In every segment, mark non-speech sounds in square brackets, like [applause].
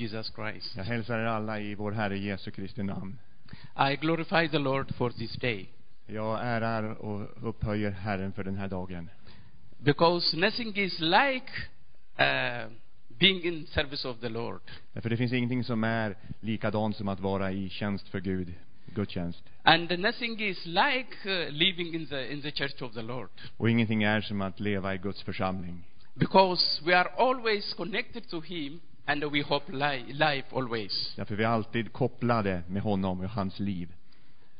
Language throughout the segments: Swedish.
Jesus Christ. Jag hälsar er alla i vår Herre Jesu Kristi namn. I glorify the Lord for this day Jag ärar och upphöjer Herren för den här dagen. because nothing is like uh, being in service of the Lord. Därför det finns ingenting som är likadant som att vara i tjänst för Gud, gudstjänst. And nothing is like uh, living in the, in the church of the Lord. Och ingenting är som att leva i Guds församling. Because we are always connected to Him and we hope li- life always. Därför vi är alltid kopplade med honom och hans liv.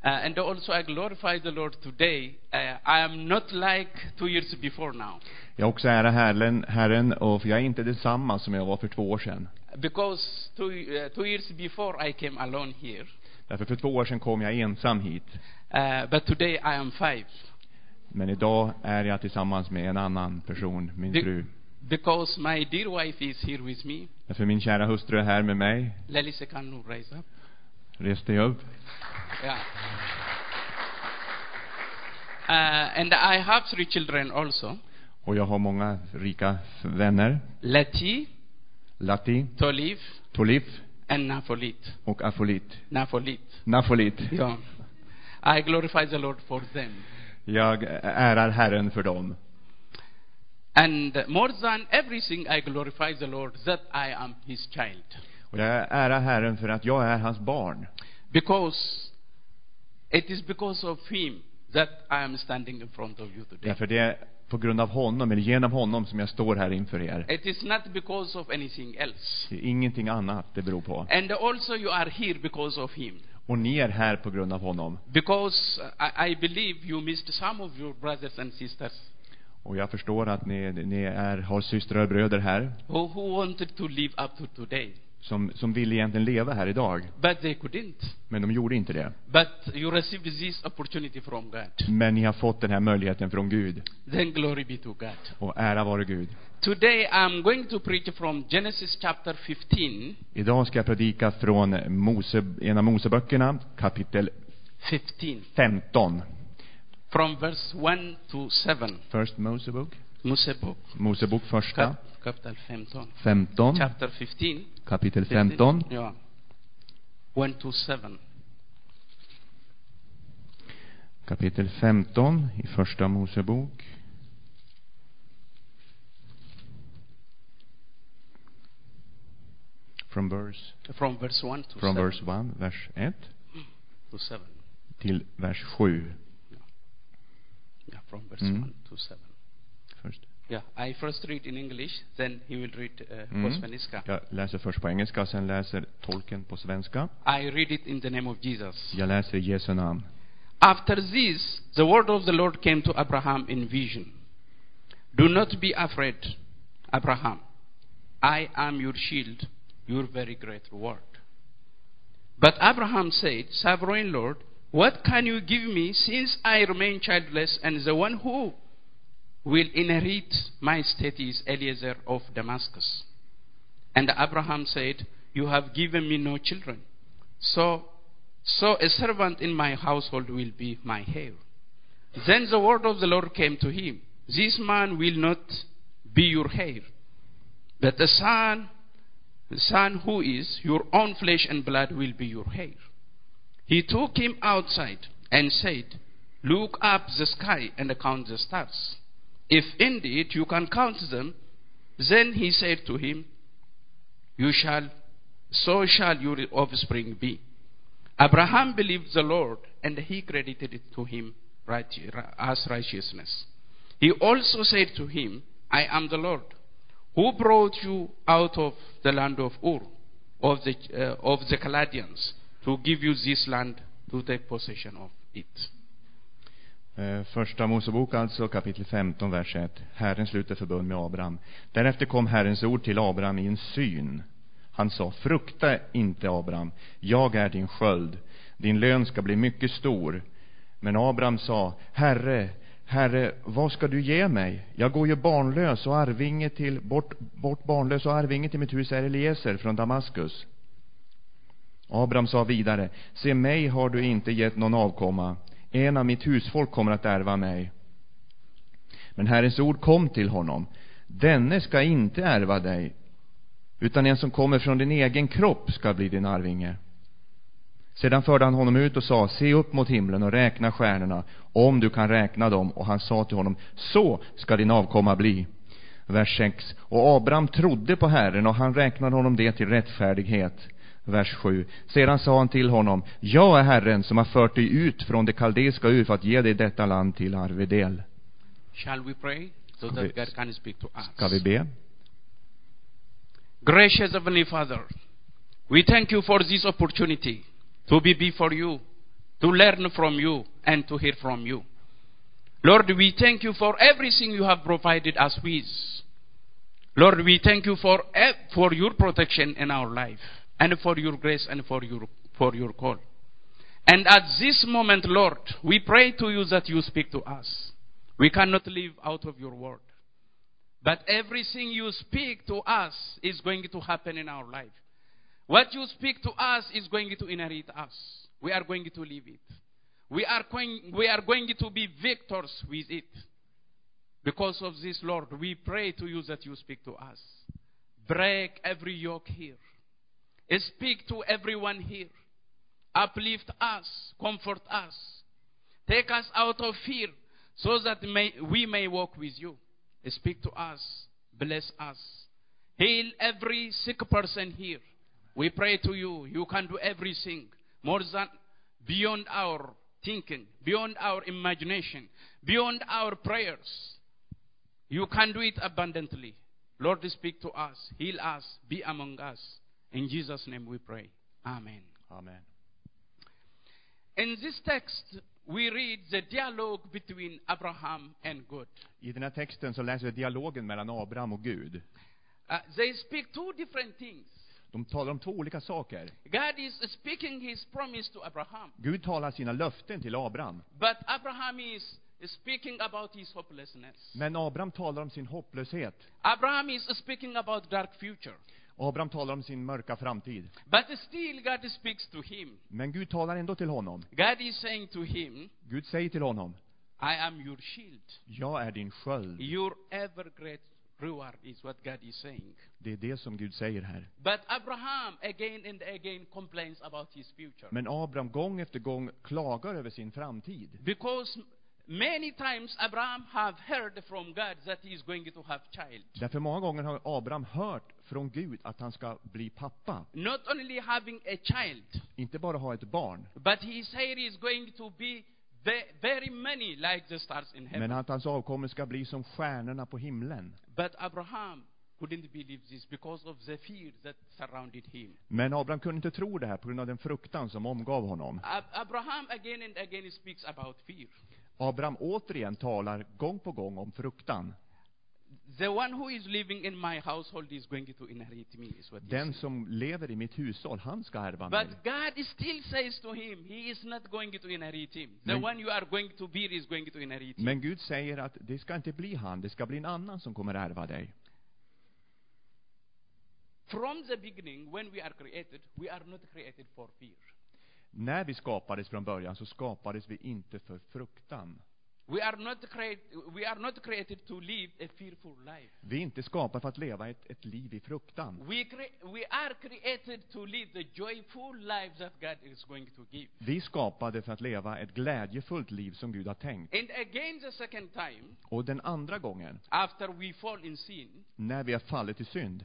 Uh, and also I glorify the Lord today. Uh, I am not like two years before now. Jag också ärar Herren, Herren och för jag är inte detsamma som jag var för två år sedan. Because two, uh, two years before I came alone here. Därför för två år sedan kom jag ensam hit. Uh, but today I am five. Men idag är jag tillsammans med en annan person, min Be- fru. Because my dear wife is here with me. Därför min kära hustru är här med mig. Lalisa can you rise up? Res dig upp. Yeah. Uh, and I have three children also. Och jag har många rika vänner. Lati, Lati, Toliv, Tolif and Nafolit. och Afolit. Nafolit. Nafolit. Yeah. I glorify the Lord for them. Jag ärar Herren för dem. And more than everything, I glorify the Lord that I am His child. Och jag ärar Herren för att jag är hans barn. Because it is because of Him that I am standing in front of you today. Därför det är på grund av honom, eller genom honom, som jag står här inför er. It is not because of anything else. Det är ingenting annat det beror på. And also you are here because of Him. Och ni är här på grund av honom. Because I, I believe you missed some of your brothers and sisters Och jag förstår att ni, ni är, har systrar och bröder här, who, who wanted to live up to today, som, som vill egentligen leva här idag. but they couldn't. Men de gjorde inte det. But you received this opportunity from God. Men ni har fått den här möjligheten från Gud. Then glory be to God. Och ära vare Gud. Today I'm going to preach from Genesis chapter 15, Idag ska jag predika från Mose, en av Moseböckerna, kapitel 15, 15. From verse 1 to 7. First Mosebok. Mosebok, Mosebok första, capital 15, 15. chapter 15, Kapitel 15. yeah, 1 to 7. Kapitel 15 i första Mosebok. From verse, From verse 1 to from 7. verse 1, vers 1 To 7. till vers 7. Yeah, from verse Mm. 1 to 7. Först. Yeah, I first read in English, then he will read uh, Mm. på svenska. Jag läser först på engelska, sen läser tolken på svenska. I read it in the name of Jesus. Jag läser i Jesu namn. After this, the word of the Lord came to Abraham in vision. Do not be afraid, Abraham. I am your shield, your very great reward. But Abraham said, Sovereign Lord, what can you give me since I remain childless and the one who will inherit my state is Eliezer of Damascus? And Abraham said, You have given me no children. So, so a servant in my household will be my heir. Then the word of the Lord came to him This man will not be your heir, but the son, the son who is your own flesh and blood will be your heir. He took him outside and said, Look up the sky and count the stars. If indeed you can count them, then he said to him, You shall, so shall your offspring be. Abraham believed the Lord, and he credited it to him as righteousness. He also said to him, I am the Lord, who brought you out of the land of Ur, of the, uh, of the Chaldeans, to give you this land to take possession of it. Eh, första Mosebok alltså, kapitel 15, vers 1. Herren sluter förbund med Abraham. Därefter kom Herrens ord till Abraham i en syn. Han sa, frukta inte Abraham, jag är din sköld. Din lön ska bli mycket stor. Men Abraham sa, Herre, Herre, vad ska du ge mig? Jag går ju barnlös och arvinge till, bort, bort barnlös och arvinge till mitt hus är Eliezer från Damaskus. Abraham sa vidare, se mig har du inte gett någon avkomma. En av mitt husfolk kommer att ärva mig. Men Herrens ord kom till honom. Denne ska inte ärva dig, utan en som kommer från din egen kropp ska bli din arvinge. Sedan förde han honom ut och sa, se upp mot himlen och räkna stjärnorna, om du kan räkna dem. Och han sa till honom, så ska din avkomma bli. Vers 6. Och Abraham trodde på Herren och han räknade honom det till rättfärdighet. Vers 7. Sedan sa han till honom, jag är Herren som har fört dig ut från det kaldeiska ur för att ge dig detta land till arvedel. Shall we pray so that vi- God can speak to us? Ska vi be? Gracious Heavenly Father, we thank you for this opportunity to be before you, to learn from you, and to hear from you. Lord, we thank you for everything you have provided us with. Lord, we thank you for, ev- for your protection in our life, and for your grace, and for your, for your call. And at this moment, Lord, we pray to you that you speak to us. We cannot live out of your word. But everything you speak to us is going to happen in our life. What you speak to us is going to inherit us. We are going to live it. We are going, we are going to be victors with it. Because of this, Lord, we pray to you that you speak to us. Break every yoke here. Speak to everyone here. Uplift us. Comfort us. Take us out of fear so that may, we may walk with you. Speak to us. Bless us. Heal every sick person here. We pray to you. You can do everything more than beyond our thinking, beyond our imagination, beyond our prayers. You can do it abundantly. Lord, speak to us. Heal us. Be among us. In Jesus' name we pray. Amen. Amen. In this text, we read the dialogue between Abraham and God. I den här texten så läser vi dialogen mellan Abraham och Gud. Uh, they speak two different things. De talar om två olika saker. God is speaking his promise to Abraham, Gud talar sina löften till Abraham. but Abraham is speaking about his hopelessness. Men Abraham talar om sin hopplöshet. Abraham is speaking about dark future. Abraham talar om sin mörka framtid. But still God speaks to him. Men Gud talar ändå till honom. God is saying to him, Gud säger till honom, I am your shield. jag är din sköld. Your ever great reward is what God is saying. Det är det som Gud säger här. But Abraham again and again complains about his future. Men Abraham gång efter gång klagar över sin framtid. Because many times Abraham have heard from God that he is going to have child. Därför många gånger har Abraham hört från Gud att han ska bli pappa. Not only having a child, Inte bara ha ett barn, but he said he is going to be ve- very many like the stars in heaven. men att hans avkommor ska bli som stjärnorna på himlen. But Abraham couldn't believe this because of the fear that surrounded him. Men Abraham kunde inte tro det här på grund av den fruktan som omgav honom. Ab- Abraham again and again speaks about fear. Abraham återigen talar gång på gång om fruktan. The one who is living in my household is going to inherit me, is what he Den som lever i mitt hushåll, han ska ärva mig. But God still says to him, he is not going to inherit him. The Men- one you are going to bear is going to inherit him. Men Gud säger att det ska inte bli han, det ska bli en annan som kommer ärva dig. From the beginning, when we are created, we are not created for fear. När vi skapades från början så skapades vi inte för fruktan. We are not created, we are not created to live a fearful life. Vi är inte skapade för att leva ett, ett liv i fruktan. We, cre- we are created to live the joyful life that God is going to give. Vi är skapade för att leva ett glädjefullt liv som Gud har tänkt. And again, the second time, Och den andra gången, after we fall in sin, när vi har fallit i synd,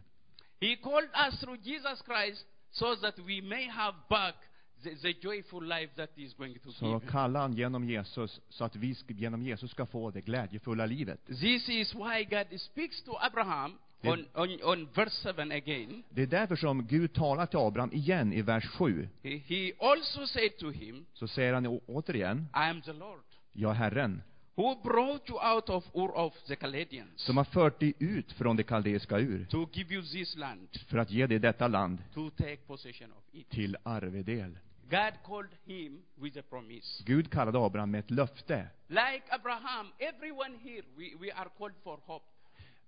He called us through Jesus Christ so that we may have back the, joyful life that is going to så give. kallar han genom Jesus, så att vi genom Jesus ska få det glädjefulla livet. This is why God speaks to Abraham Det- on, on, on verse 7 again. Det är därför som Gud talar till Abraham igen i vers 7. He, he also said to him, Så säger han återigen, I am the Lord jag är Herren, who brought you out of Ur of the Chaldeans som har fört dig ut från det kaldeiska ur, to give you this land för att ge dig detta land to take possession of it. till arvedel. God called him with a promise. Gud kallade Abraham med ett löfte. Like Abraham, everyone here, we, we are called for hope.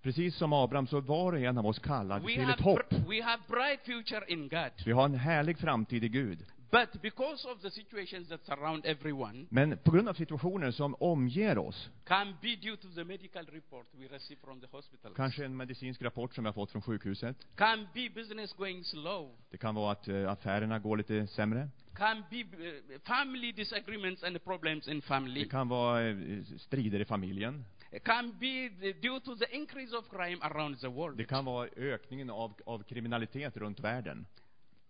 Precis som Abraham så var och en av oss kallad We till ett hopp. we have bright future in God. Vi har en härlig framtid i Gud. But because of the situations that surround everyone, Men på grund av situationer som omger oss, can be due to the medical report we receive from the hospitals, kanske en medicinsk rapport som jag fått från sjukhuset, can be business going slow, det kan vara att eh, affärerna går lite sämre, can be uh, family disagreements and problems in family, det kan vara eh, strider i familjen, It can be the- due to the increase of crime around the world. det kan vara ökningen av, av kriminalitet runt världen.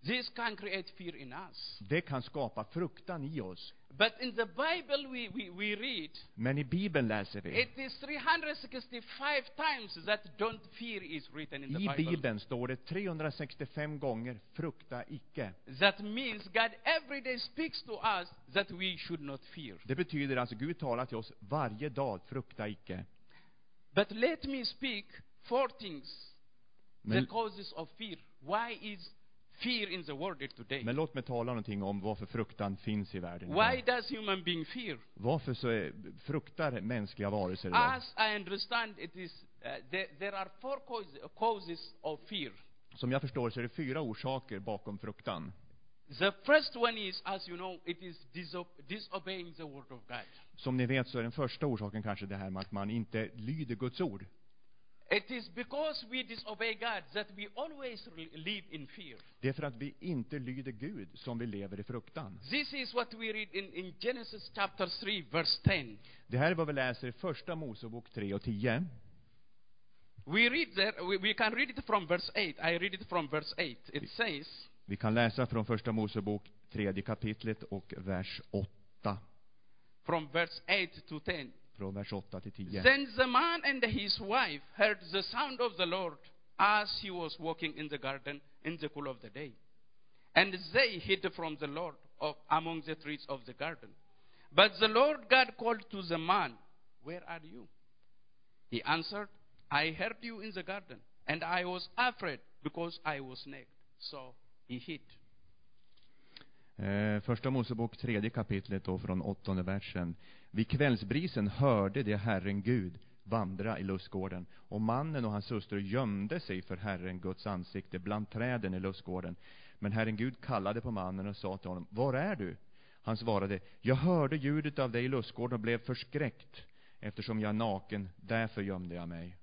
This can create fear in us. Det kan skapa fruktan i oss. But in the Bible we, we, we read, Men i Bibeln läser vi, it is 365 times that don't fear is written in the i Bible. Bibeln står det 365 gånger frukta icke. That means God every day speaks to us that we should not fear. Det betyder alltså Gud talar till oss varje dag, frukta icke. But let me speak four things, the Men, causes of fear. Why is fear in the world today? men låt mig tala någonting om varför fruktan finns i världen. Why does human being fear? Varför så är, fruktar mänskliga varelser idag? As I understand, it is uh, there, there are four causes, of fear. Som jag förstår så är det fyra orsaker bakom fruktan. The first one is, as you know, it is diso- disobeying the word of God. Som ni vet så är den första orsaken kanske det här med att man inte lyder Guds ord. It is because we disobey God that we always live in fear. Det är för att vi inte lyder Gud som vi lever i fruktan. This is what we read in, in Genesis chapter 3, verse 10. Det här är vad vi läser i första Mosebok 3 och 10. We read there, we, we can read it from verse 8. I read it from verse 8. It says, Vi kan läsa från första Mosebok tredje kapitlet och vers 8. from verse 8 to 10. Från vers 8 till 10. Then the man and his wife heard the sound of the Lord as he was walking in the garden in the cool of the day. And they hid from the Lord of, among the trees of the garden. But the Lord God called to the man, Where are you? He answered, I heard you in the garden, and I was afraid because I was naked. So he hid. Eh, första Mosebok tredje kapitlet då från åttonde versen. Vid kvällsbrisen hörde det Herren Gud vandra i lustgården och mannen och hans hustru gömde sig för Herren Guds ansikte bland träden i lustgården. Men Herren Gud kallade på mannen och sa till honom, var är du? Han svarade, jag hörde ljudet av dig i lustgården och blev förskräckt eftersom jag är naken, därför gömde jag mig.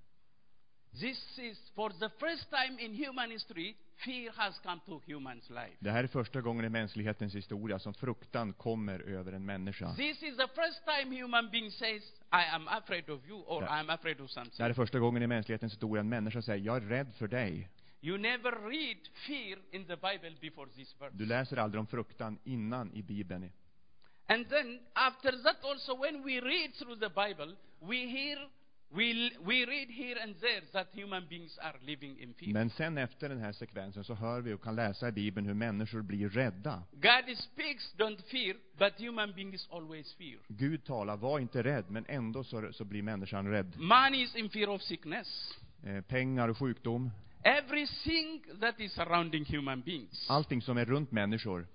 This is for the first time in human history, fear has come to human's life. Det här är första gången i mänsklighetens historia som fruktan kommer över en människa. This is the first time human being says, I am afraid of you or. I am afraid of Det här something. är första gången i mänsklighetens historia en människa säger, jag är rädd för dig. You never read fear in the Bible before this verse. Du läser aldrig om fruktan innan i Bibeln. And then after that also when we read through the Bible, we hear, we, we read here and there that human beings are living in fear. Men sen efter den här sekvensen så hör vi och kan läsa i Bibeln hur människor blir rädda. God speaks, don't fear, but human beings always fear. Gud talar, var inte rädd, men ändå så, så blir människan rädd. Man is in fear of sickness. Eh, pengar och sjukdom, Everything that is surrounding human beings. allting som är runt människor.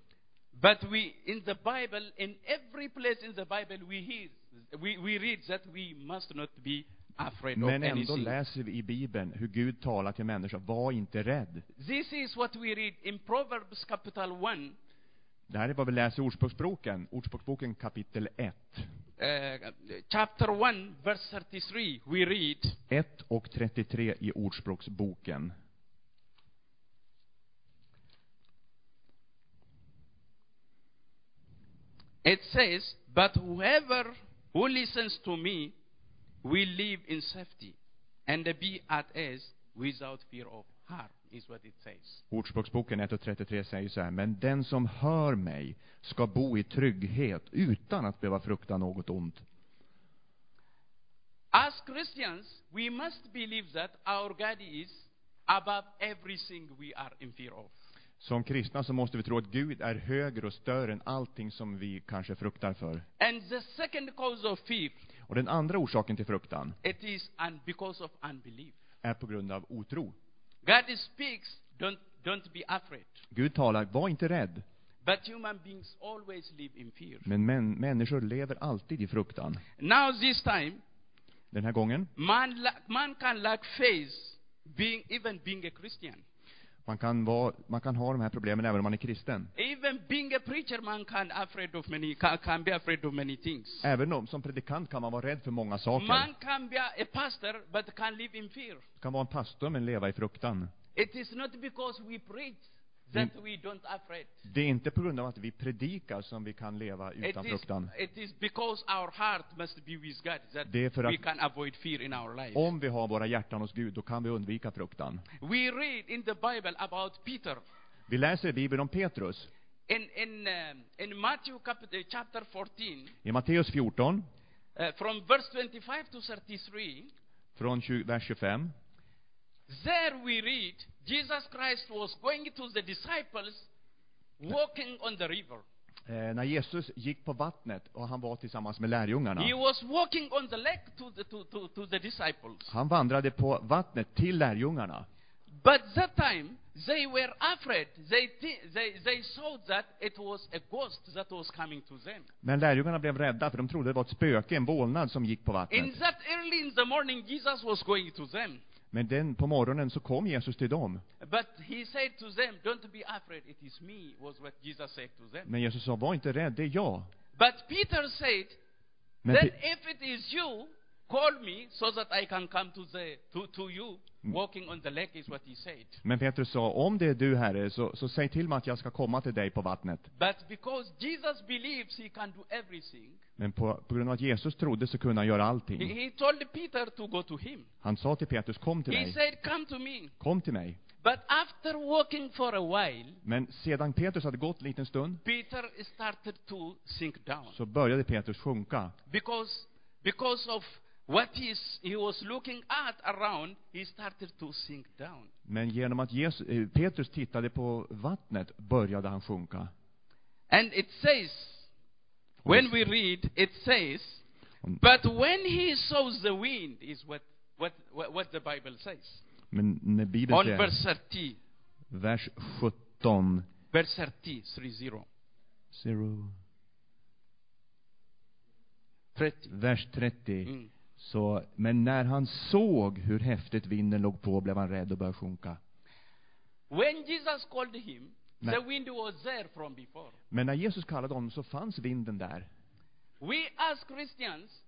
But we, in the Bible, in every place in the Bible, we hear, we, we read that we must not be Men ändå läser vi i Bibeln hur Gud talar till människor, var inte rädd. This is what we read in Proverbs capital 1, Det här är vad vi läser i Ordspråksboken, Ordspråksboken kapitel 1. uh, chapter 1, verse 33. We read, 1 och 33 i Ordspråksboken. it says, But whoever who listens to me will live in safety and be at ease without fear of harm, is what it says. Ordspråksboken 1 och 33 säger så här, men den som hör mig ska bo i trygghet utan att behöva frukta något ont. As Christians, we must believe that our God is above everything we are in fear of. Som kristna så måste vi tro att Gud är högre och större än allting som vi kanske fruktar för. And the second cause of fear, Och den andra orsaken till fruktan it is un- because of unbelief. är på grund av otro. God speaks, don't, don't be afraid. Gud talar, var inte rädd. But human beings always live in fear. Men män, människor lever alltid i fruktan. Now this time, Den här gången, man, man can lack faith, being, even being a Christian. Man kan, vara, man kan ha de här problemen även om man är kristen. Even being a preacher, man can afraid of many can, can be afraid of many things. Även om, som predikant kan man vara rädd för många saker. Man can be a, pastor, but can live in fear. Du kan vara en pastor men leva i fruktan. It is not because we preach that we don't afraid. Det är inte på grund av att vi predikar som vi kan leva It utan is, fruktan. it is because our heart must be with God that Det är för we att can avoid fear in our life. om vi har våra hjärtan hos Gud, då kan vi undvika fruktan. We read in the Bible about Peter. Vi läser i Bibeln om Petrus. In, in, um, in Matthew uh, chapter 14, I Matteus 14, uh, from verse 25 to 33, från 20, vers 25. there we read Jesus Christ was going to the disciples walking on the river. Eh, när Jesus gick på vattnet och han var tillsammans med lärjungarna. He was walking on the lake to the, to, to, to the disciples. Han vandrade på vattnet till lärjungarna. But that time, they were afraid. They, they, they saw that it was a ghost that was coming to them. Men lärjungarna blev rädda för de trodde det var ett spöke, en vålnad som gick på In vattnet. that early in the morning, Jesus was going to them. Men den, på morgonen så kom Jesus till dem. But he said to them, Don't be afraid, it is me, was what Jesus said to them. Men Jesus sa, var inte rädd, det är jag. But Peter said, Men, Then Pe- if it is you, call me so that I can come to, the, to, to you. Walking on the lake is what he said. men Petrus sa, om det är du Herre, så, så säg till mig att jag ska komma till dig på vattnet. But because Jesus believes he can do everything, Men på, på grund av att Jesus trodde så kunde han göra he, allting. he told Peter to go to him. Han sa till Petrus, kom till He mig. said, Come to me. Kom till mig. But after walking for a while, Men sedan Petrus hade gått en liten stund, Peter started to sink down. så började Petrus sjunka. Because, because of what he's, he was looking at around, he started to sink down. Men genom att Jesus, eh, Petrus tittade på vattnet började han sjunka. And it says, when we read, it says, but when he saw the wind, is what, what, what, the Bible says. Men när Bibeln On säger, verse 30, vers 17, verse 30, 30, zero, 30. vers 30. Mm. Så, men när han såg hur häftigt vinden låg på blev han rädd och började sjunka. When Jesus called him, Nej. the wind was there from before. Men när Jesus kallade honom så fanns vinden där. We as Christians,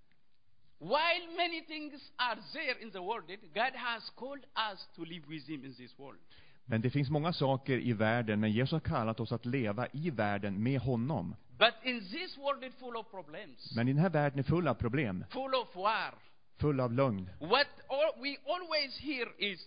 while many things are there in the world, God has called us to live with Him in this world. Men det finns många saker i världen, men Jesus har kallat oss att leva i världen med honom. But in this world, it's full of problems, Men den här världen är full av problem, full of war. full av lögn. What all, we always hear is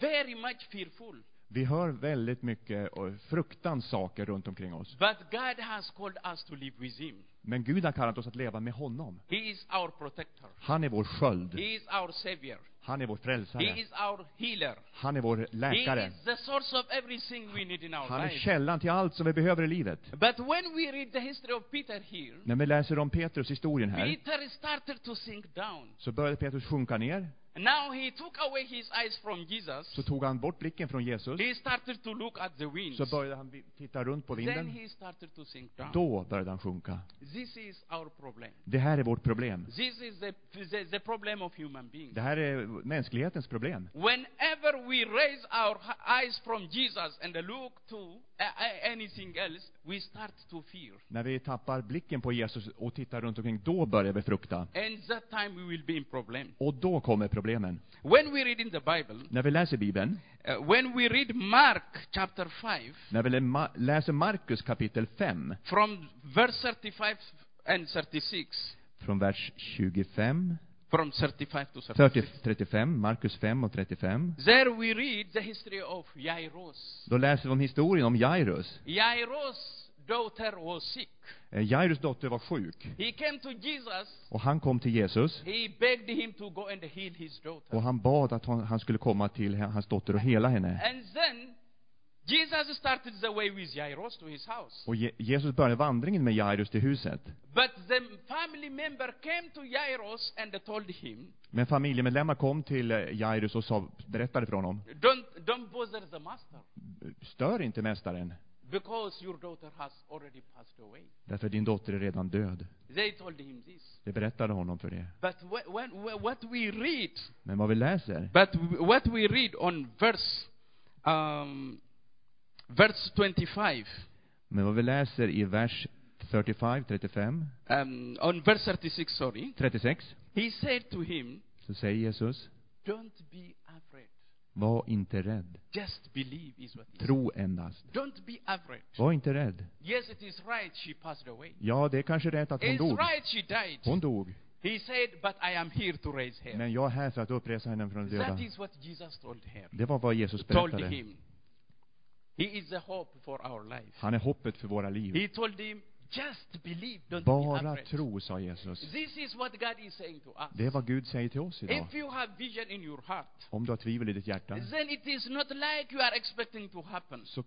very much fearful. Vi hör väldigt mycket fruktans saker runt omkring oss. But God has called us to live with Him. Men Gud har kallat oss att leva med honom. He is our protector. Han är vår sköld. He is our Savior. Han är vår He frälsare. is our healer. Han är vår He läkare. is the source of everything we need in our Han är källan till allt som vi behöver i livet. But when we read the history of Peter here, När vi läser om Petrus historien här, Peter started to sink down. så började Petrus sjunka ner. Now he took away his eyes from Jesus. Så tog han bort blicken från Jesus. He started to look at the winds. Så började han titta runt på Then vinden. he started to sink down. Då började han sjunka. This is our problem. Det här är vårt problem. This is the, the, the problem of human beings. Det här är mänsklighetens problem. Whenever we raise our eyes from Jesus and look to anything else, we start to fear. När vi tappar blicken på Jesus och tittar runt omkring, då börjar vi frukta. And that time we will be in problem. Och då kommer problemen. When we read in the Bible, När vi läser Bibeln, uh, when we read Mark chapter 5, när vi lä- läser Markus kapitel 5, from verse 35 and 36, från vers 25, from 35 to 30, 36, 35, Markus 5 och 35. there we read the history of Jairus. Då läser vi om historien om Jairus. Jairus' daughter was sick. Eh, Jairus dotter var sjuk. He came to Jesus. Och han kom till Jesus. He begged him to go and heal his daughter. Och han bad att hon, han skulle komma till hans dotter och hela henne. And then Jesus started the way with Jairus to his house. Och Je- Jesus började vandringen med Jairus till huset. But the family member came to Jairus and told him, Men familjemedlemmar kom till eh, Jairus och sa, berättade för honom, don't, don't bother the master stör inte mästaren, because your daughter has already passed away. därför din dotter är redan död. They told him this. Det berättade honom för det. But wh- when, wh- what we read, Men vad vi läser, but what we read on verse um, verse 25. Men vad vi läser i vers 35, 35, Um, on verse 36, sorry. 36, He said to him, så säger Jesus, Don't be afraid. var inte rädd. Just believe, is what. Tro endast. Don't be afraid. Var inte rädd. Yes, it is right she passed away. Ja, det är kanske rätt att hon It's dog. right she died. Hon dog. He said, But I am here to raise her. Men jag är här för att uppresa henne från de That döda. is what Jesus told her. Det var vad Jesus Told berättade. him. He is the hope for our life. Han är hoppet för våra liv. He told him, Just believe, don't be Bara afraid. tro, sa Jesus. This is what God is saying to us. Det är vad Gud säger till oss idag. If you have vision in your heart, Om du har tvivel i ditt hjärta, then it is not like you are expecting to happen. så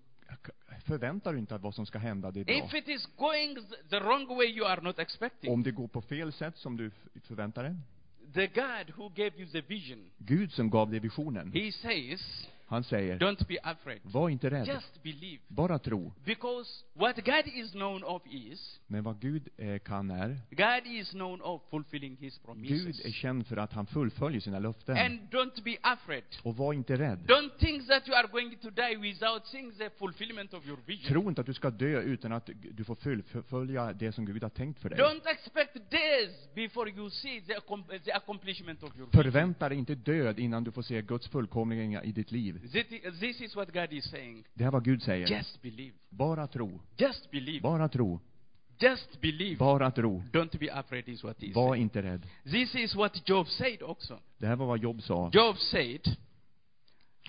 förväntar du inte att vad som ska hända, det är bra. If it is going th- the wrong way you are not expecting, Om det går på fel sätt som du förväntar dig, the God who gave you the vision, Gud som gav dig visionen, He says, han säger, don't be afraid. var inte rädd, Just believe. bara tro. Because what God is known of is, Men vad Gud eh, kan är, God is known of fulfilling His Gud promises. är känd för att han fullföljer sina löften. And don't be afraid. Och var inte rädd. Don't think that you are going to die without seeing the fulfillment of your vision. Tro inte att du ska dö utan att du får fullfölja det som Gud har tänkt för dig. Don't expect days before you see the, accom- the accomplishment of your vision. Förvänta dig inte död innan du får se Guds fullkomliga i ditt liv. This- is what God is saying. Det här är vad Gud säger. Just believe. Bara tro. Just believe. Bara tro. Just believe. Bara tro. Don't be afraid is what he Var said. inte rädd. This is what Job said also. Det här var vad Job sa. Job said,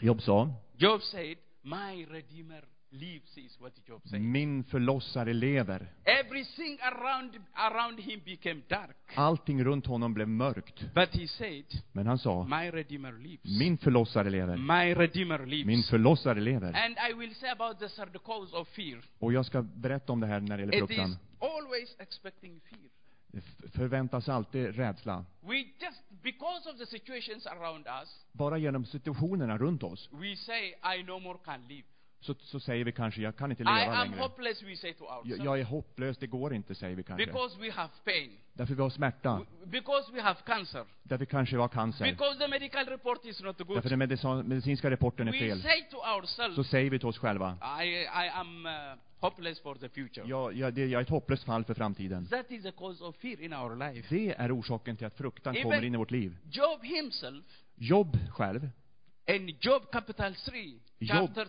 Job sa, Job said, my Redeemer lives is what Job said. min förlossare lever. Everything around, around him became dark. Allting runt honom blev mörkt. But he said, Men han sa, my Redeemer lives. min förlossare lever. My Redeemer lives. Min förlossare lever. And I will say about the cause of fear. Och jag ska berätta om det här när det gäller It is fruktan. always expecting fear. Det förväntas alltid rädsla. We just, because of the situations around us, Bara genom situationerna runt oss, we say, I no more can live. Så, så säger vi kanske, jag kan inte I leva am längre. hopeless, we say to Jag, ourselves. jag är hopplös, det går inte, säger vi kanske. Because we have pain. Därför vi har smärta. W- Because we have cancer. Därför kanske vi har cancer. Because the medical report is not Därför good. den medicin, medicinska rapporten är We fel. say to Så ourselves, säger vi till oss själva, I, I am uh, hopeless for the future. jag, jag, det, jag är ett hopplöst fall för framtiden. That is the cause of fear in our life. Det är orsaken till att fruktan Even- kommer in i vårt liv. Job himself, Jobb själv, in Job capital 3, Job. chapter,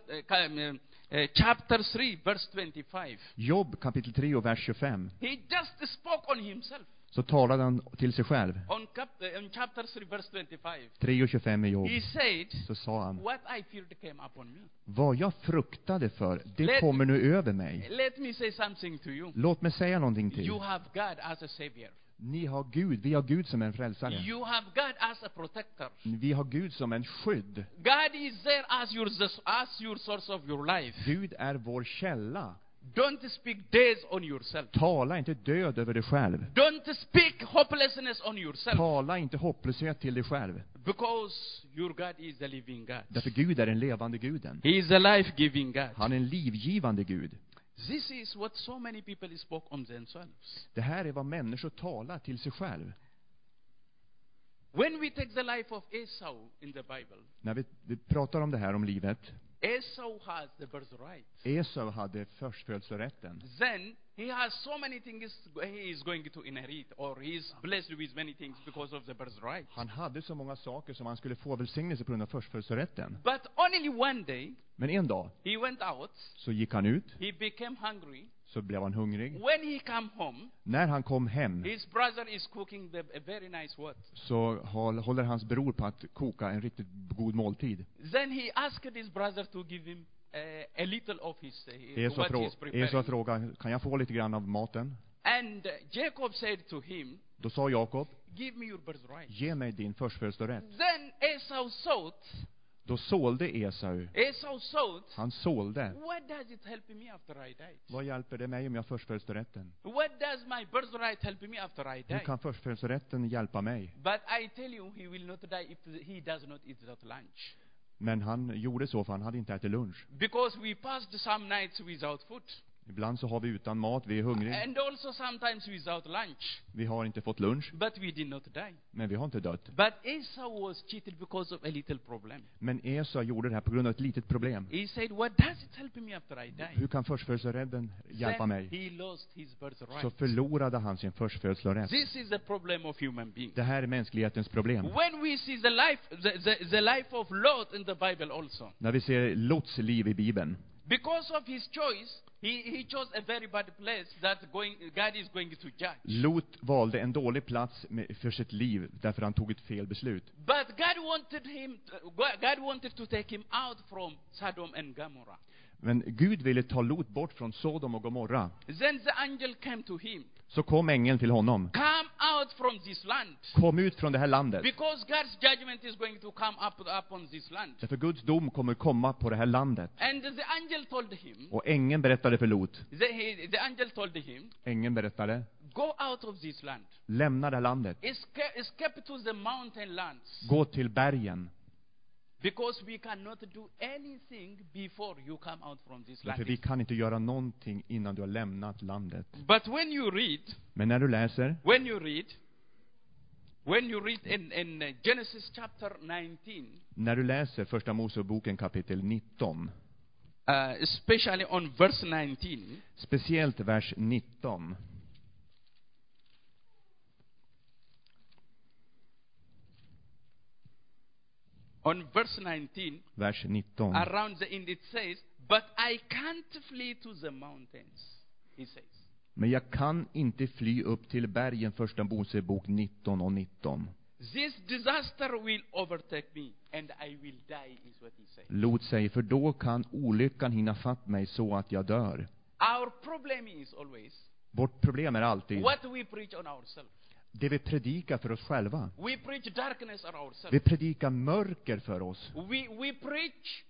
uh, chapter 3, verse 25, Jobb kapitel 3 och vers 25, he just spoke on himself. så talade han till sig själv. On, cap, on chapter 3, verse 25, 3 och 25 i Jobb. he said, Så sa han, What I feared came upon me. vad jag fruktade för, det Let- kommer nu över mig. Let me say something to you. Låt mig säga någonting till. You have God as a savior. Ni har Gud, vi har Gud som en frälsare. You have God as a protector. Vi har Gud som en skydd. God is there as your, as your source of your life. Gud är vår källa. Don't speak days on yourself. Tala inte död över dig själv. Don't speak hopelessness on yourself. Tala inte hopplöshet till dig själv. Because your God is the living God. Därför Gud är den levande guden. He is the life-giving God. Han är en livgivande Gud. This is what so many people spoke on themselves. Det här är vad människor talar till sig själv. When we take the life of Esau in the Bible, När vi, vi pratar om det här om livet. Esau has the birthright. Esau hade förstfödslorätten. Then he has so many things he is going to inherit, or he is blessed with many things because of the birthright. Han hade så många saker som han skulle få välsignelse på grund av förstfödslorätten. But only one day Men en dag he went out, så gick han ut, he became hungry. Så blev han hungrig. When he come home, När han kom hem his brother is cooking the, a very nice what? så håll- håller hans bror på att koka en riktigt god måltid. Then he asked his brother to give him uh, a little of his uh, Esau, what frå. Esau frågade, kan jag få lite grann av maten? And uh, Jacob said to him, Då sa Jakob, "Give me your birthright." ge mig din förstfödslorätt. Then Esau thought, Då sålde Esau. Esau thought, Han sålde. "What does it help me after I die? Vad hjälper det mig om jag har förstfödslorätten? What does my birthright help me after I Hur die?" kan förstfödslorätten hjälpa mig? But I tell you, he will not die if he does not eat that lunch. Men han gjorde så för han hade inte ätit lunch. Because we passed some nights without food. Ibland så har vi utan mat, vi är hungriga. And also sometimes without lunch. Vi har inte fått lunch, But we did not die. men vi har inte dött. But Esau was cheated because of a little problem. Men Esau gjorde det här på grund av ett litet problem. He said, What does it help me after I die? Hur kan förstfödslorädden hjälpa mig? he lost his Så birthright. förlorade han sin förstfödslorätt. This is the problem of human beings. Det här är mänsklighetens problem. When we see the life, the, the, the life of Lot in the Bible also, När vi ser Lots liv i Bibeln, because of his choice, he, he chose a very bad place that going, God is going to judge. Lot valde en dålig plats med, för sitt liv därför han tog ett fel beslut. But God wanted him, God wanted to take him out from Sodom and Gomorrah. Men Gud ville ta Lot bort från Sodom och Gomorra. Then the angel came to him. Så kom ängeln till honom. Come out from this land. Kom ut från det här landet. Because God's judgment is going to come up upon this land. Därför Guds dom kommer komma på det här landet. And the angel told him, Och ängeln berättade för Lot. the, he, the angel told him, Ängeln berättade, go out of this land. lämna det här landet. Escape, escape to the mountain lands. Gå till bergen. Because we cannot do anything before you come out from this land. vi kan inte göra någonting innan du har lämnat landet. But when you read, Men när du läser, when you read, when you read in, in uh, Genesis chapter 19, när du läser första Moseboken kapitel 19, uh, especially on verse 19, speciellt vers 19, on verse 19, vers 19. around the end it says, But I can't flee to the mountains, he says. Men jag kan inte fly upp till bergen, första Mosebok 19 och 19. This disaster will overtake me, and I will die, is what he says. Lot säger, för då kan olyckan hinna fatt mig så att jag dör. Our problem is always Vårt problem är alltid what we preach on ourselves. Det vi predikar för oss själva. We preach darkness on Vi predikar mörker för oss. We, we preach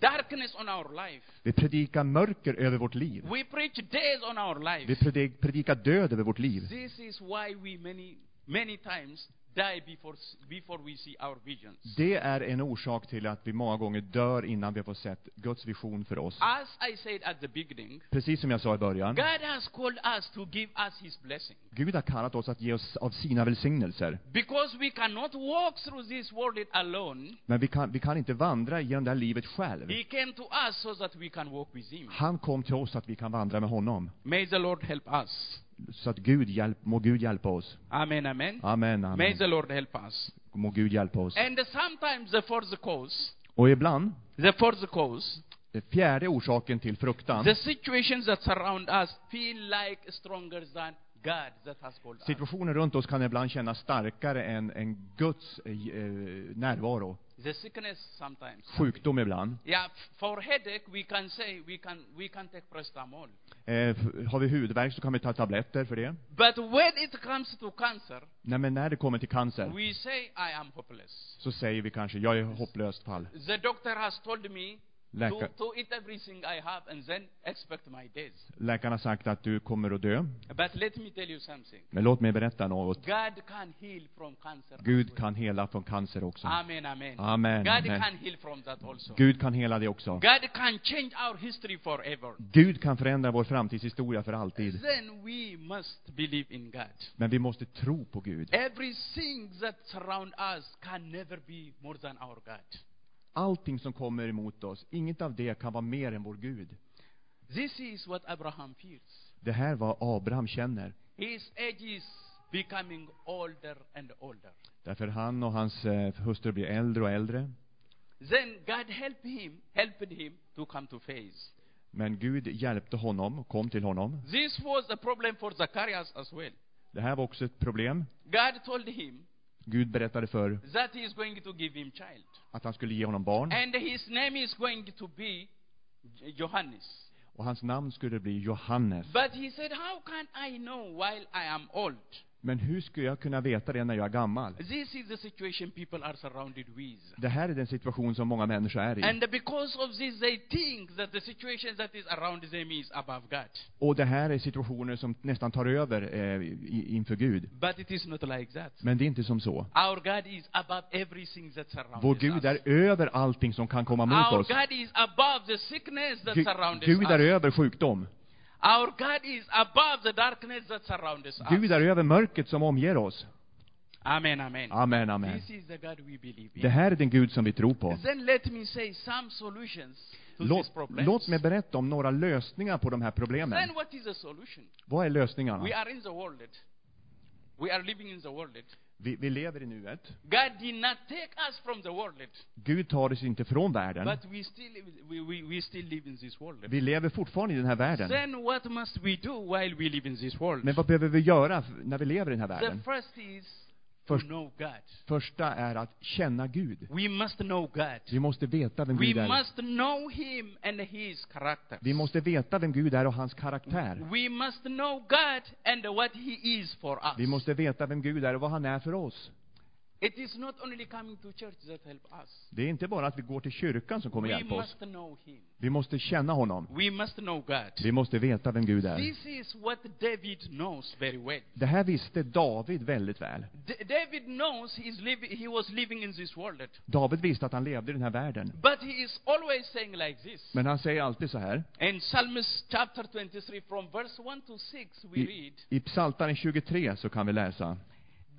darkness on our life. Vi predikar mörker över vårt liv. We preach death on our Vi life. predik, predikar död över vårt liv. This is why we many, many times die before, before we see our visions. Det är en orsak till att vi många gånger dör innan vi har fått sett Guds vision för oss. As I said at the beginning, Precis som jag sa i början. God has called us to give us His blessing. Gud har kallat oss att ge oss av sina välsignelser. Because we cannot walk through this world alone, Men vi kan, vi kan inte vandra genom det här livet själv. He came to us so that we can walk with Him. Han kom till oss så att vi kan vandra med honom. May the Lord help us. Så att Gud hjälp, må Gud hjälpa oss. Amen, amen. Amen, May amen. the Lord help us. Må Gud hjälpa oss. And sometimes the fourth cause, Och ibland, the fourth cause, den fjärde orsaken till fruktan, the situations that surround us feel like stronger than God that has called us. situationen runt oss kan ibland kännas starkare än, än Guds eh, närvaro. The sickness sometimes. Sjukdom ibland. Yeah, for headache we can say we can we can take paracetamol. Eh, har vi huvudvärk så kan vi ta tabletter för det. But when it comes to cancer, Nej, men när det kommer till cancer we say I am hopeless. så säger vi kanske, jag är hopplöst fall. The doctor has told me to, Läkar, to eat everything I have and then expect my days. läkaren har sagt att du kommer att dö. But let me tell you something. Men låt mig berätta något. God can heal from cancer. Gud kan hela från cancer också. Amen, amen. Amen, God amen. can heal from that also. Gud kan hela det också. God can change our history forever. Gud kan förändra vår framtidshistoria för alltid. Then we must believe in God. Men vi måste tro på Gud. Everything that surround us can never be more than our God. Allting som kommer emot oss, inget av det kan vara mer än vår Gud. This is what Abraham feels. Det här vad Abraham känner. His age is becoming older and older. Därför han och hans eh, hustru blir äldre och äldre. Then God helped him, helped him to come to faith. Men Gud hjälpte honom och kom till honom. This was a problem for Zacharias as well. Det här var också ett problem. God told him Gud berättade för that he is going to give him child. att han skulle ge honom barn. And his name is going to be Johannes. Och hans namn skulle bli Johannes. But he said, How can I know while I am old? Men hur skulle jag kunna veta det när jag är gammal? This is the situation people are surrounded with. Det här är den situation som många människor är i. And because of this, they think that the situation that is around them is above God. Och det här är situationer som nästan tar över eh, inför Gud. But it is not like that. Men det är inte som så. Our God is above everything that surrounds Vår us. Gud är över allting som kan komma mot Our oss. God is above the sickness that Gud, surrounds Gud är us. över sjukdom. Our God is above the darkness that surrounds us. Gud är över mörkret som omger oss. Amen, amen. Amen, amen. This is the God we believe Det in. här är den Gud som vi tror på. Then let me say some solutions to these Låt, problems. låt mig berätta om några lösningar på de här Then problemen. what is the solution? Vad är lösningarna? We are in the world. We are living in the world. Vi, vi lever i nuet. God did not take us from the world, Gud tar oss inte från världen. but we still we, we, we still live in this world. Vi lever fortfarande i den här världen. Then what must we do while we live in this world? Men vad behöver vi göra när vi lever i den här The världen? first is Först, första är att känna Gud. Vi måste veta vem Gud är. Vi måste veta vem Gud är och hans karaktär. Vi måste veta vem Gud är och vad han är för oss. It is not only coming to church that help us. Det är inte bara att vi går till kyrkan som kommer We hjälpa oss. must know Him. Vi måste känna honom. We must know God. Vi måste veta vem Gud är. This is what David knows very well. Det här visste David väldigt väl. D- David knows he's he was living in this world. David visste att han levde i den här världen. But he is always saying like this. Men han säger alltid så här. In Psalms chapter 23, from verse 1 to 6, we I, read, i Psaltaren 23 så kan vi läsa.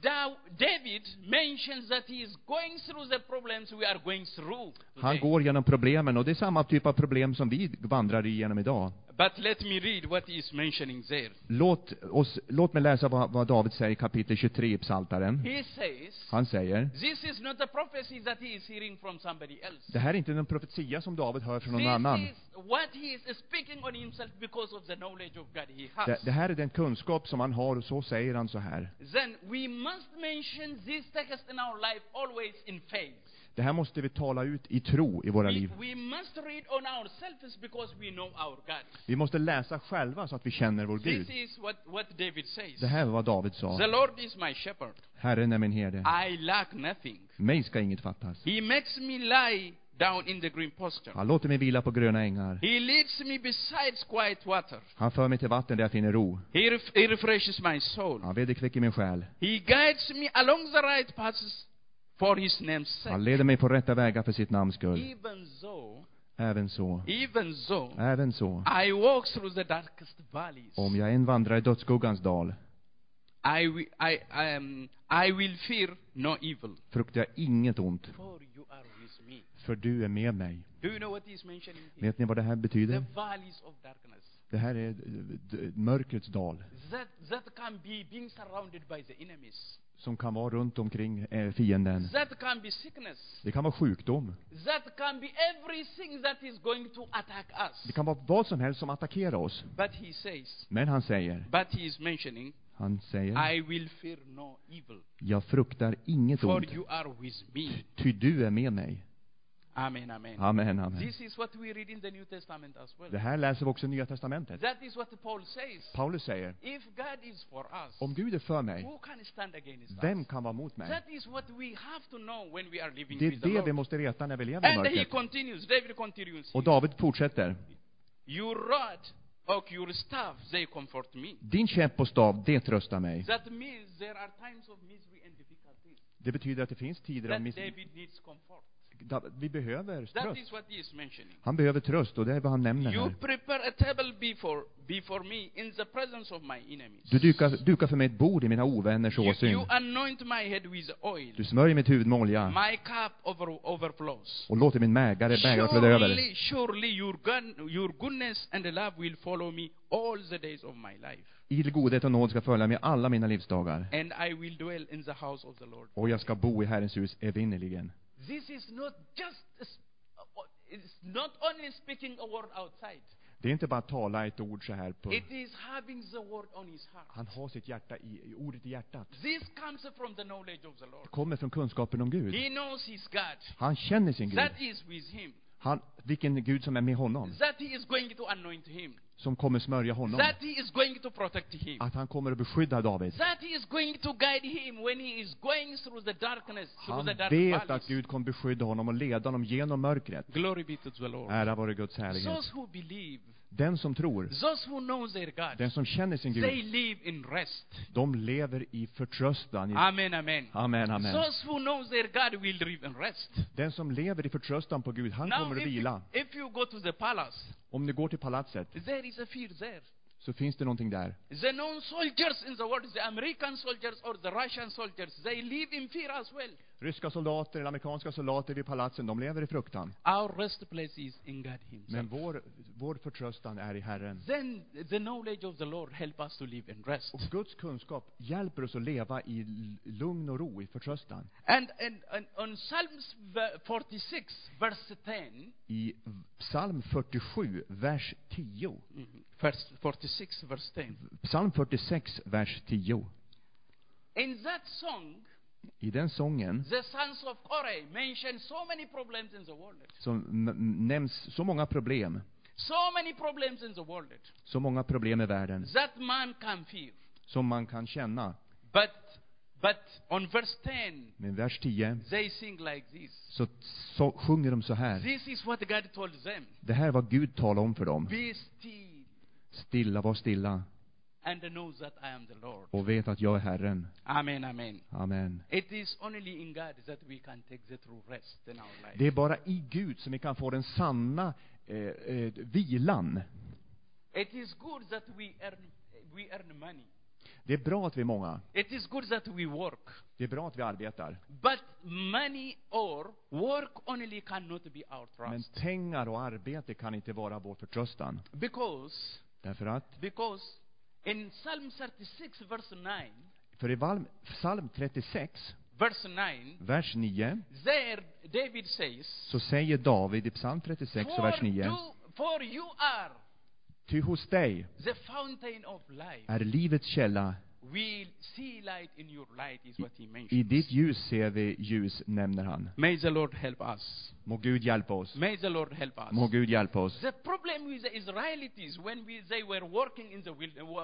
Da- David mentions that he is going through the problems we are going through. Han går genom problemen och det är samma typ av problem som vi vandrar igenom idag. But let me read what he is mentioning there. Låt, oss, låt mig läsa vad, vad David säger i kapitel 23 i Psaltaren. He says, Han säger, This is not a prophecy that he is hearing from somebody else. det här är inte någon profetia som David hör från någon This annan. is what he is speaking on himself because of the knowledge of God he has. Det, det här är den kunskap som han har och så säger han så här. Then we must mention this text in our life always in faith. Det här måste vi tala ut i tro i våra We, liv. we must read on ourselves because we know our God. Vi måste läsa själva så att vi känner vår This Gud. is what, what David says. Det här var vad David The sa. Lord is my shepherd. Herren är min herde. I lack nothing. Mig ska inget fattas. He makes me lie down in the green pasture. Han låter mig vila på gröna ängar. He leads me beside quiet water. Han för mig till vatten där jag finner ro. He, ref- he refreshes my soul. Han vederkvicker min själ. He guides me along the right paths for his name's Han sake. leder mig på rätta vägar för sitt namns skull. Even though, Även så. even though Även så. I walk through the darkest valleys, Om jag än vandrar i dödsskuggans dal, I, wi- I, um, I will fear no evil, fruktar jag inget ont, for you are with me. för du är med mig. Do you know what he's mentioning here? Vet ni vad det här The betyder? valleys of darkness. Det här är eh, d- mörkrets dal, That, that can be being surrounded by the enemies. Som kan vara runt omkring eh, fienden. That can be sickness. Det kan vara sjukdom. That can be everything that is going to attack us. Det kan vara vad som helst som attackerar oss. But he says, Men han säger, but he is mentioning, han säger, I will fear no evil, jag fruktar inget for ont, you are with me. ty du är med mig. Amen, amen. Amen, amen. This is what we read in the New Testament as well. Det här läser vi också i Nya Testamentet. That is what Paul says. Paulus säger, If God is for us, om Gud är för mig, who can stand against vem us? kan vara mot mig? That is what we have to know when we are living Det är with the det vi måste veta när vi lever i And he mörkret. continues, David continues. Och David fortsätter. Your rod och your staff, they comfort me. Din käpp och stav, det tröstar mig. That means there are times of misery and difficulties Det betyder att det finns tider av miss... David needs comfort. Vi behöver That tröst. is what he is mentioning. Han behöver tröst och det är vad han nämner You här. prepare a table before, before me in the presence of my enemies. Du dukar, dukar för mig ett bord i mina ovänners You, you åsyn. anoint my head with oil. Du smörjer mitt huvud med olja My cup over, overflows. och låter min mägare bägare flöda över. Surely, surely your, gun, your goodness and love will follow me all the days of my life. Idel godhet och nåd ska följa mig alla mina livsdagar. And I will dwell in the house of the Lord. Och jag ska bo i Herrens hus evinnerligen. This is not just, it's not only speaking a word outside. Det är inte bara att tala ett ord så här på... It is having the word on his heart. Han har sitt hjärta i ordet i hjärtat. This comes from the knowledge of the Lord. Det kommer från kunskapen om Gud. He knows his God. Han känner sin Gud. That is with him. Han, vilken Gud som är med honom. That he is going to anoint him. Som kommer smörja honom. That he is going to protect him. Att han kommer att beskydda David. That he is going to guide him when he is going through the darkness, through Han the dark vet att valleys. Gud kommer beskydda honom och leda honom genom mörkret. Glory be to the Lord. Ära vare Guds härlighet. Those who believe, Den som tror, those who know their God, den som känner sin they Gud, live in rest. de lever i förtröstan. I, Amen, amen. amen, amen. Those who know their God will live in rest. Den som lever i förtröstan på Gud, han Now, kommer att if vila. if you go to the palace, Om ni går till palatset, there is a fear there. Så finns det någonting där. The known soldiers in the world, the American soldiers or the Russian soldiers, they live in fear as well. Ryska soldater eller amerikanska soldater vid palatsen, de lever i fruktan. Our rest place is in God Men Himself. vår, vår förtröstan är i Herren. Then the knowledge of the Lord help us to live in rest. Och Guds kunskap hjälper oss att leva i lugn och ro, i förtröstan. And, and, and on Psalms v- 46, verse 10, I psalm 47, vers 10. mhm, verse 46, verse 10, Psalm 46, vers 10. in that song, I den sången the sons of Korah mention so many problems in the world. så nämns så många problem, So many problems in the world så många problem i världen that man can fear. som man kan känna. But, but on verse 10, Men vers 10 they sing like this. så, så sjunger de så här. This is what God told them. Det här var Gud talade om för dem. Be still Stilla, var stilla and know that I am the Lord. och vet att jag är Herren. Amen, amen. Amen. It is only in God that we can take the true rest in our life. Det är bara i Gud som vi kan få den sanna eh, eh, vilan. It is good that we earn, we earn money. Det är bra att vi är många. It is good that we work. Det är bra att vi arbetar. But money or work only cannot be our Men trust. pengar och arbete kan inte vara vår förtröstan. Because, Därför att, because in Psalm 36 verse 9, för i Valm- psalm 36, verse 9, vers 9, there David says, så säger David i psalm 36 och vers for 9, you, for you are Ty hos dig the fountain of life. är livets källa. We see light in your light is what he I mentioned. ditt ljus ser vi ljus, nämner han. May the Lord help us. Må Gud hjälpa oss. May the Lord help us. Må Gud hjälpa oss. The problem with the Israelites when we, they were working in the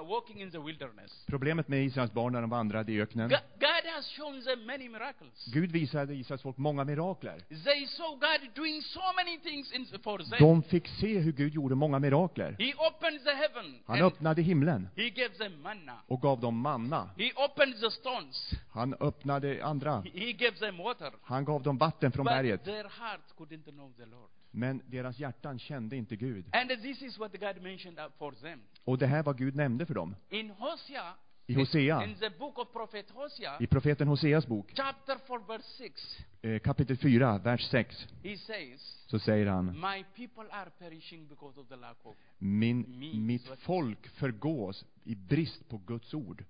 walking in the wilderness, Problemet med Israels barn när de vandrade i öknen. God, God has shown them many miracles. Gud visade Israels folk många mirakler. They saw God doing so many things in, for them. De fick se hur Gud gjorde många mirakler. He opened the heaven Han öppnade himlen he gave them manna. och gav dem manna. He opened the stones. Han öppnade andra. He, gave them water. Han gav dem vatten från But berget. their heart couldn't know the Lord. Men deras hjärtan kände inte Gud. And this is what God mentioned for them. Och det här var Gud nämnde för dem. In Hosea, I Hosea, in the book of prophet Hosea, i profeten Hoseas bok, chapter 4, verse 6, eh, kapitel 4, vers 6, he says, så säger han, My people are perishing because of the lack of. Min- mitt folk förgås i brist på Guds ord.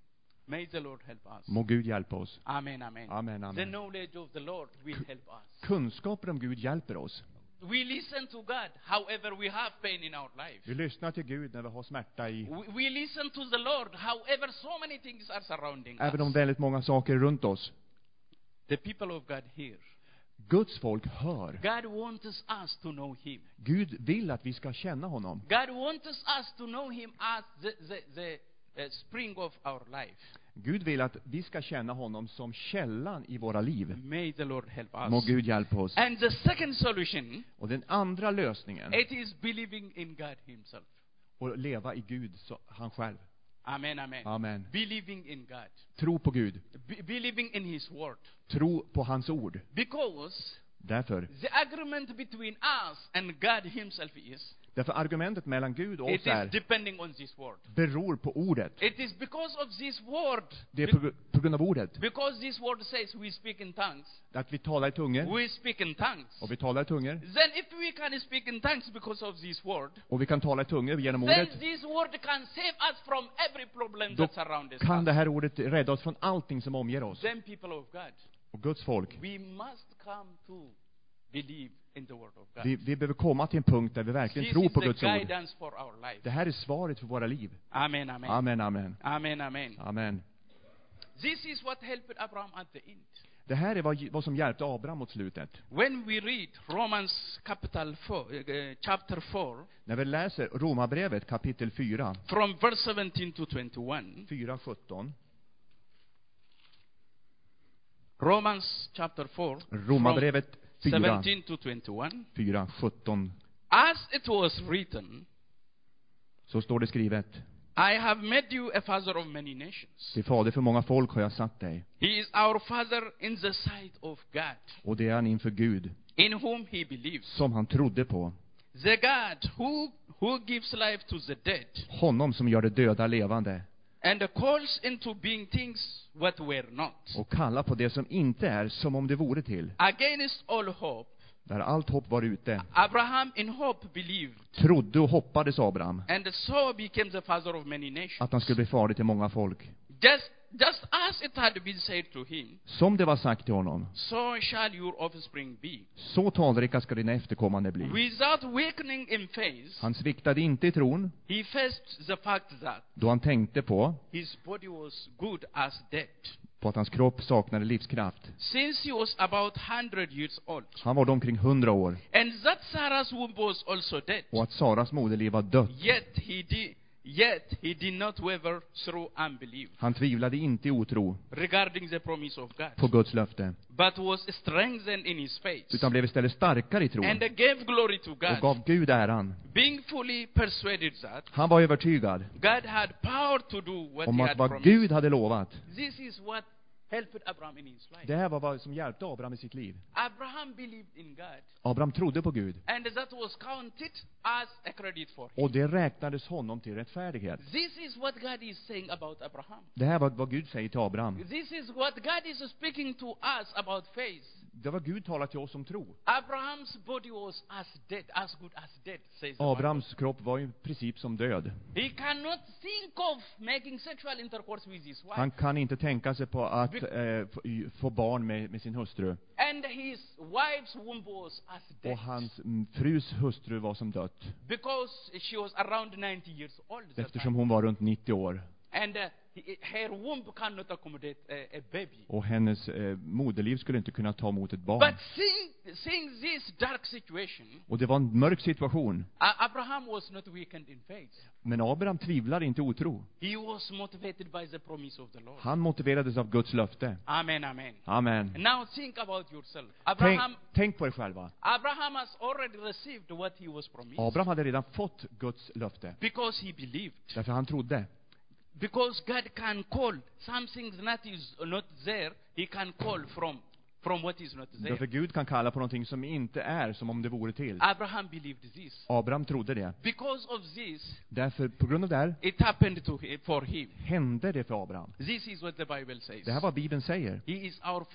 May the Lord help us. Må Gud hjälpa oss. Amen, amen. Amen, The amen. knowledge of the Lord will help us. Kunskaper om Gud hjälper oss. We listen to God, however we have pain in our life. Vi lyssnar till Gud när vi har smärta i, We, we listen to the Lord, however so many things are surrounding även om us. väldigt många saker är runt oss. The people of God hear. Guds folk hör. God wants us to know Him. Gud vill att vi ska känna honom. God wants us to know Him as the, the, the spring of our life. Gud vill att vi ska känna honom som källan i våra liv. May the Lord help us. Må Gud hjälpa oss. And the second solution, Och den andra lösningen, it is believing in God Himself. att leva i Gud, så, han själv. Amen, amen. Amen. Believing in God. Tro på Gud. Be- believing in His Word. Tro på hans ord. Because Därför, the agreement between us and God Himself is, därför argumentet mellan Gud och it oss is är, depending on this Word. beror på ordet. It is because of this Word, Det är på, på grund av ordet. because this Word says we speak in tongues, Att vi talar i tungor. we speak in tongues. Och vi talar i tungor. Then if we can speak in tongues because of this Word, Och vi kan tala i tungor genom then ordet. this Word can save us from every problem Då that surrounds kan det us. här ordet rädda oss från allting som omger oss. Then people of God, Och Guds folk. we must come to believe Vi, vi behöver komma till en punkt där vi verkligen This tror på Guds ord. guidance for our life. Det här är svaret för våra liv. Amen, amen. Amen, amen. Amen, amen. Amen. This is what helped Abraham at the end. Det här är vad, vad som hjälpte Abraham mot slutet. When we read Romans capital four, uh, chapter 4, När vi läser Romarbrevet kapitel 4, from verse 17 to 21, 4, 17. Romans chapter 4, Romarbrevet 4, 17 to 21, 4, 17. as it was written, Så står det skrivet. I have made you a father of many nations. Till fader för många folk har jag satt dig. He is our father in the sight of God, Och det är han inför Gud, in whom he believes. som han trodde på. The God who, who gives life to the dead Honom som gör det döda levande and calls into being things what were not. och kallar på det som inte är som om det vore till. Against all hope, Där allt hopp var ute. Abraham in hope believed Trodde och hoppades Abraham and so became the father of many nations. att han skulle bli fader till många folk. Just, just as it had been said to him, Som det var sagt till honom, so shall your offspring be. så talrika ska dina efterkommande bli. Without weakening in faith, Han sviktade inte i tron he faced the fact that då han tänkte på, his body was good as dead. på att hans kropp saknade livskraft. Since he was about 100 years old, Han var då omkring hundra år and that Sarah's womb was also dead. och att Saras moderliv var dött. Yet he did, yet he did not waver through unbelief Han tvivlade inte i otro regarding the promise of God, på Guds löfte, but was strengthened in his faith utan blev istället starkare i tron and gave glory to och God, gav Gud äran. being fully persuaded that Han var övertygad God had power to do what om he att had vad promised. Gud hade lovat, This is what det här var vad som hjälpte Abraham i sitt liv. Abraham believed in God, Abraham trodde på Gud and that was counted as a credit for him. och det räknades honom till rättfärdighet. This is what God is saying about Abraham. Det här var vad Gud säger till Abraham. Det var Gud talat till oss om tro. Abraham's body was as dead, as good as dead, says. Abrahams kropp var i princip som död. He cannot think of making sexual intercourse with his wife. Han kan inte tänka sig på att eh, få, få barn med, med sin hustru. And his wife's womb was as dead. Och hans frus hustru var som dött. Because she was around 90 years old. Eftersom hon var runt 90 år. And uh, her womb cannot accommodate a, a baby. Och hennes eh, moderliv skulle inte kunna ta emot ett barn. But seeing, seeing this dark situation, Och det var en mörk situation. Abraham was not weakened in faith. Men Abraham tvivlade inte otro. He was motivated by the promise of the Lord. Han motiverades av Guds löfte. Amen, amen. Amen. Now think about yourself. Tänk, Abraham, tänk på er själva. Abraham has already received what he was promised. Abraham hade redan fått Guds löfte. Because he believed. Därför han trodde. Because God can call. Something that is not there, he can call from, from what is not Därför there. Gud kan kalla på någonting som inte är som om det vore till. Abraham believed this. Abraham trodde det. Because of this, Därför, på grund av det här, it happened to him, for him. hände det för Abraham. This is what the Bible says. Det här var Bibeln säger. He is our,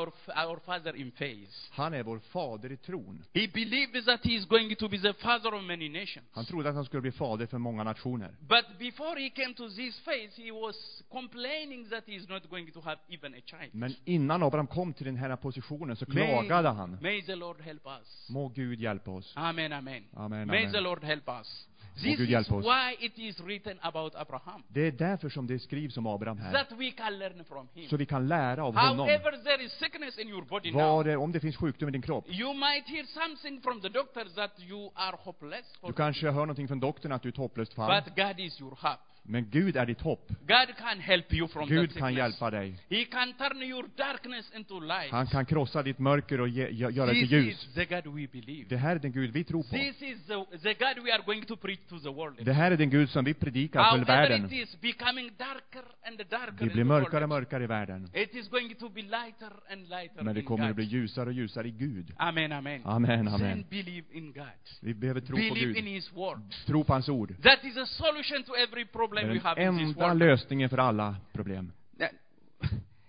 our, our father in faith. Han är vår fader i tron. He believed that he is going to be the father of many nations. Han trodde att han skulle bli fader för många nationer. But before he came to this faith, he was complaining that he is not going to have even a child. Men innan Abraham kom till den här positionen så klagade han. may the Lord help us. Må Gud hjälpa oss. Amen, amen. Amen, May amen. the Lord help us. This Gud is hjälpa oss. why it is written about Abraham. Det är därför som det skrivs om Abraham här. That we can learn from him. Så vi kan lära av honom. However, there is sickness in your body Var det, om det finns sjukdom i din kropp. You might hear something from the doctors that you are hopeless. Du kanske hör någonting från doktorn att du är ett hopplöst fall. But God is your hope. Men Gud är ditt hopp. God can help you from Gud kan hjälpa dig. He can turn your darkness into light. Han kan krossa ditt mörker och ge, gö- göra det this till ljus. is the God we believe. Det här är den Gud vi tror på. This is the, the God we are going to preach to the world. Det här är den Gud som vi predikar för However, världen. it is becoming darker and darker. Det in blir mörkare och mörkare i världen. It is going to be lighter and lighter Men det in kommer att God. bli ljusare och ljusare i Gud. Amen, amen. Amen, Then amen. believe in God. Vi behöver tro på Believe in Gud. His word. Tro på hans ord. That is a solution to every Det problem we have in this world. lösningen för alla problem. [laughs]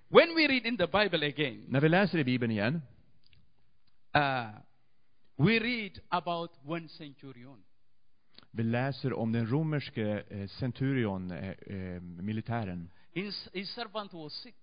When we read in the Bible again, När vi läser i Bibeln igen, uh, we read about one centurion. vi läser om den romerske eh, centurion, eh, eh, militären. His, his servant was sick.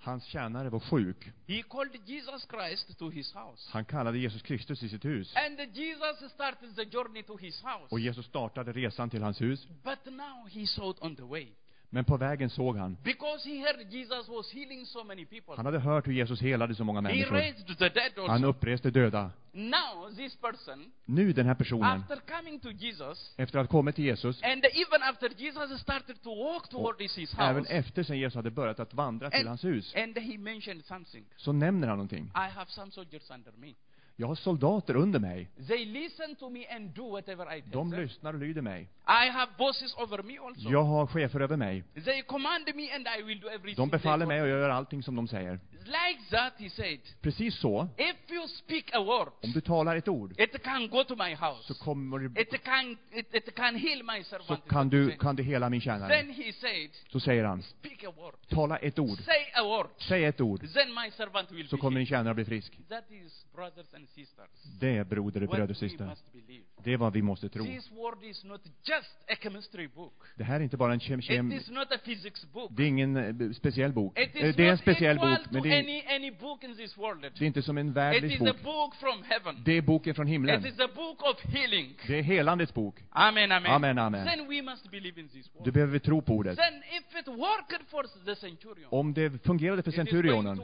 Hans tjänare var sjuk. He called Jesus Christ to his house. Han kallade Jesus Kristus till sitt hus. And Jesus started the journey to his house. Och Jesus startade resan till hans hus. But now he saw it on the way. Men på vägen såg han. Because he heard Jesus was healing so many people. Han hade hört hur Jesus helade så många He människor. raised the dead Han also. uppreste döda. Now this person, Nu den här personen, after coming to Jesus, efter att ha kommit till Jesus, and even after Jesus started to walk towards his även house, efter sen Jesus hade börjat att vandra till and, hans hus, and he mentioned something. så nämner han någonting. I have some soldiers under me. Jag har soldater under mig. They listen to me and do whatever I tell De them. lyssnar och lyder mig. I have bosses over me also. Jag har chefer över mig. They command me and I will do everything. De befaller mig och jag gör allting som de säger. Like that, he said, Precis så, if you speak a word, om du talar ett ord, it can go to my house. så kommer du, It can, it, it can heal my så servant. kan du, kan du hela min Then tjänare. he said, Så säger han, speak a word. tala ett ord, Say a word. säg ett ord, Then my servant will så be kommer din tjänare att bli frisk. That is brothers and sisters. Det är broder och What bröder och we must believe. Det är vad vi måste tro. This word is not just a chemistry book. Det här är inte bara en kem, It kem is not a physics book. det är ingen eh, speciell bok. It Eh, is Det är en not speciell equal bok, to men det any, any book in this world. det är inte som en It världlig is bok. a book from heaven. Det är boken från It himlen. is a book of healing. Det är helandets bok. Amen, amen. Amen, amen. Then we must believe in this Du word. behöver tro på ordet. Then if it worked for the centurion, Om det fungerade för it centurionen,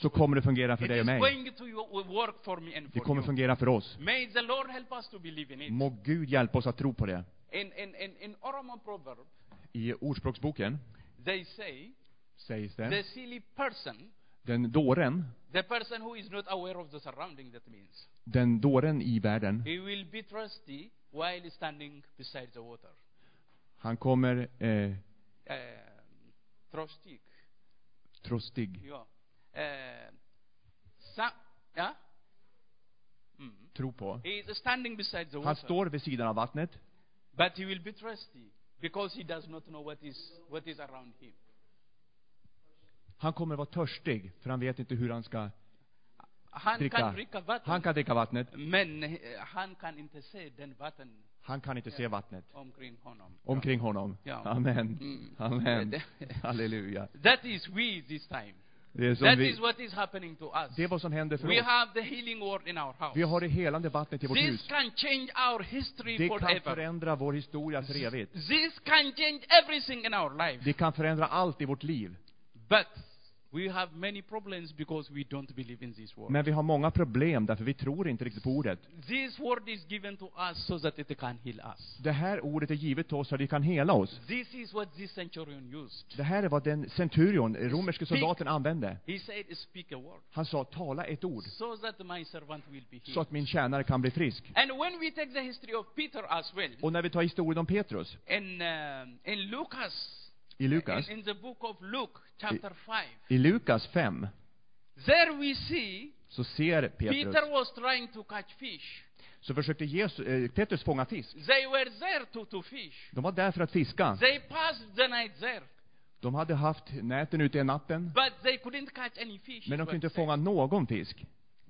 så kommer det fungera för It dig och mig. going to you- work for me and Det kommer you. fungera för oss. May the Lord help us to believe in it. Må Gud hjälpa oss att tro på det. In, in, in, in Oromo proverb, I Ordspråksboken they say, sägs the det, silly person, den dåren, the person who is not aware of the surrounding, that means, den dåren i världen, he will be thirsty while standing beside the water. han kommer eh, Uh, trostig, trostig, ja. Uh, sa- ja? Mm. tro på. He is standing beside the Han water, står vid sidan av vattnet, but he will be thirsty because he does not know what is, what is around him. Han kommer vara törstig, för han vet inte hur han ska Han dricka. kan dricka vatten, Han kan dricka vattnet, men eh, han kan inte se den vatten han kan inte se vattnet omkring honom. omkring honom. Ja. Amen. Mm. Amen. [laughs] Halleluja. That is we this time. Det är, That vi, is what is happening to us. det är vad som händer för We oss. have the healing word in our house. Vi har det helande vattnet i vårt This hus. can change our history Det kan forever. förändra vår historia för evigt. This can change everything in our life. Det kan förändra allt i vårt liv. But we have many problems because we don't believe in this word. Men vi har många problem därför vi tror inte riktigt på ordet. This word is given to us so that it can heal us. Det här ordet är givet till oss så att vi kan hela oss. This is what this centurion used. Det här är vad den centurion, romerske soldaten, använde. He said, speak a word Han sa, tala ett ord, so that my servant will be så healed. att min tjänare kan bli frisk. And when we take the history of Peter as well, Och när vi tar historien om Petrus, in, um, in Lucas, i Lukas, in, in the book of Luke, chapter 5, i Lukas 5, there we see så ser Petrus, Peter was trying to catch fish. så försökte Jesus, eh, Petrus fånga fisk. They were there to, to fish. De var där för att fiska. They passed the night there, De hade haft näten ute i natten, but they couldn't catch any fish. men de kunde inte fånga någon fisk.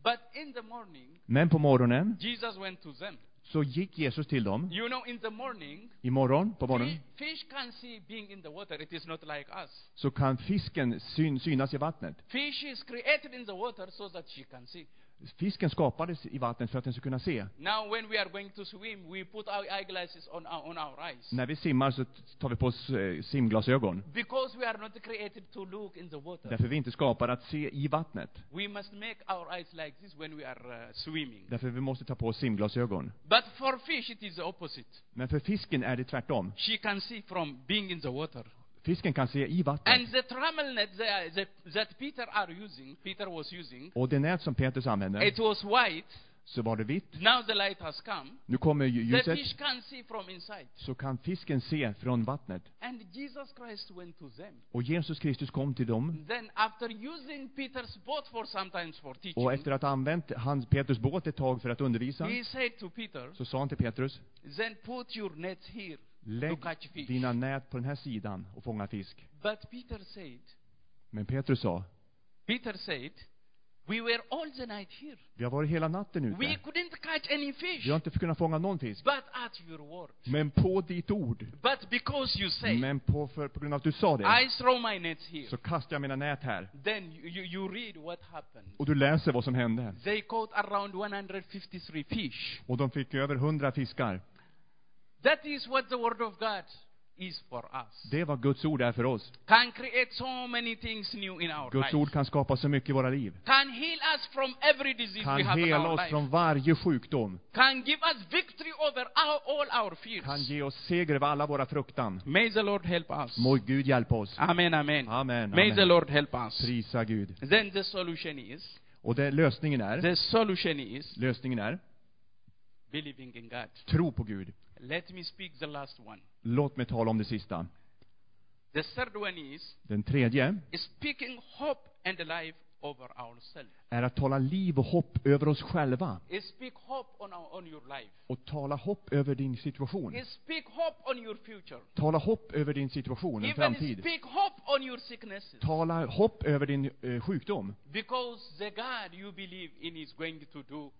But in the morning, Men på morgonen Jesus went to them. Så gick Jesus till dem. You know, in the morning, I morgon, på morgonen, fi- fish can see being in the water. It is not like us. så kan fisken syn, synas i vattnet. Fish is created in the water so that she can see. Fisken skapades i vattnet för att den ska kunna se. Now, when we are going to swim, we on our, on our eyes. När vi simmar så tar vi på oss eh, simglasögon. Because we are not created to look in the water. Därför vi inte skapade att se i vattnet. We must make our eyes like this when we are uh, swimming. Därför vi måste ta på oss simglasögon. But for fish, it is the opposite. Men för fisken är det tvärtom. Fisken kan se i vattnet. And the trammel net the, that Peter are using, Peter was using, Och det nät som Petrus använde, it was white. så var det vitt. Now the light has come. Nu kommer ju The ljuset, fish can see from inside. så kan fisken se från vattnet. And Jesus Christ went to them. Och Jesus Kristus kom till dem. Then after using Peter's boat for sometimes for teaching, Och efter att ha använt hans, Petrus båt ett tag för att undervisa, he said to Peter, så sa han till Petrus, then put your nets here lägg dina nät på den här sidan och fånga fisk. But Peter said, Men Petrus sa, Peter said, we were all the night here. vi har varit hela natten We ute. couldn't catch any fish. Vi har inte kunnat fånga någon fisk. But at your word. Men på ditt ord, But because you say, men på, för, på grund av att du sa det, I throw my nets here. så kastar jag mina nät här. Then you, you, read what happened. Och du läser vad som hände. They caught around 153 fish. Och de fick över hundra fiskar. That is what the word of God is for us. Det är vad Guds ord är för oss. Can create so many things new in our Guds life. ord kan skapa så mycket i våra liv. Can heal us from every disease Kan we have in hela our oss life. från varje sjukdom. Can give us victory over our, all our fears. Kan ge oss seger över alla våra fruktan. May the Lord help us. Må Gud hjälpa oss. Amen, amen. Amen, May amen. the Lord help us. Prisa Gud. Then the solution is, Och det, lösningen är, the solution is lösningen är, believing in God. tro på Gud. Let me speak the last one. Låt mig tala om det sista. The third one is Den tredje, speaking hope and life over ourselves. är att tala liv och hopp över oss själva. Speak hope on, our, on your life. Och tala hopp över din situation. Speak hope on your future. Tala hopp över din situation, Even framtid. speak hope on your sicknesses. Tala hopp över din eh, sjukdom. Because the God you believe in is going to do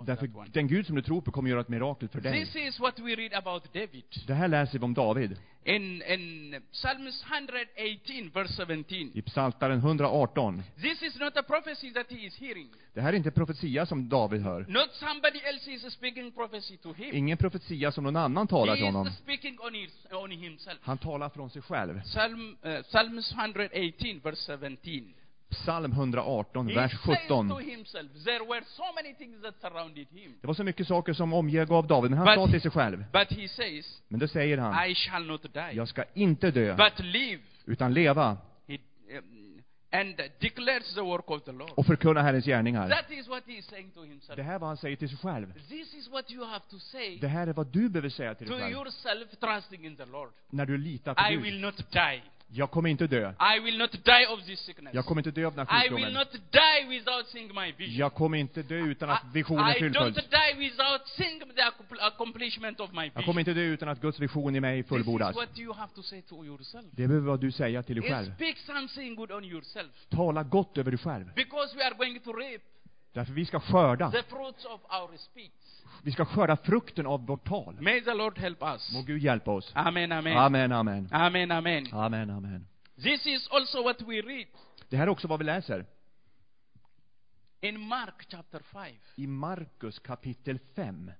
Därför den Gud som du tror på kommer göra ett mirakel för dig. This is what we read about David. Det här läser vi om David In, in Psalms 118, verse 17. i Psaltaren 118. This is not a prophecy that he is hearing. Det här är inte profetia som David hör. Not somebody else is speaking prophecy to him. Ingen profetia som någon annan talar till He honom. is speaking on, his, on himself. Han talar från sig själv. Psalm, uh, Psalms 118, verse 17. Psalm 118, He vers says 17. to himself, there were so many things that surrounded him. Det var så mycket saker som omgav David, men han sa till sig själv. But he says, Men då säger han, I shall not die, jag ska inte dö, utan leva um, and declares the work of the Lord. och förkunna Herrens gärningar. That is what he is saying to himself. Det här är vad han säger till sig själv. This is what you have to say Det här är vad du behöver säga till dig själv. yourself, trusting in the Lord. När du litar på I will Gud. Jag kommer inte dö. I will not die of this sickness. Jag kommer inte dö av den här I will sjukdomen. not die without seeing my vision. Jag kommer inte dö utan att visionen I don't fullföljs. die without seeing the accompl- accomplishment of my Jag kommer inte dö utan att Guds vision i mig This is fullbordas. what you have to say to yourself. Det behöver vad du säga till dig själv. Speak something good on yourself. Tala gott över dig själv. Because we are going to reap Därför vi ska skörda. the fruits of our speech. Vi ska skörda frukten av vårt tal. May the Lord help us. Må Gud hjälpa oss. Amen, amen. Amen, amen. Amen, amen. Amen, amen. This is also what we read Det här är också vad vi läser. in Mark chapter 5. I Markus kapitel 5.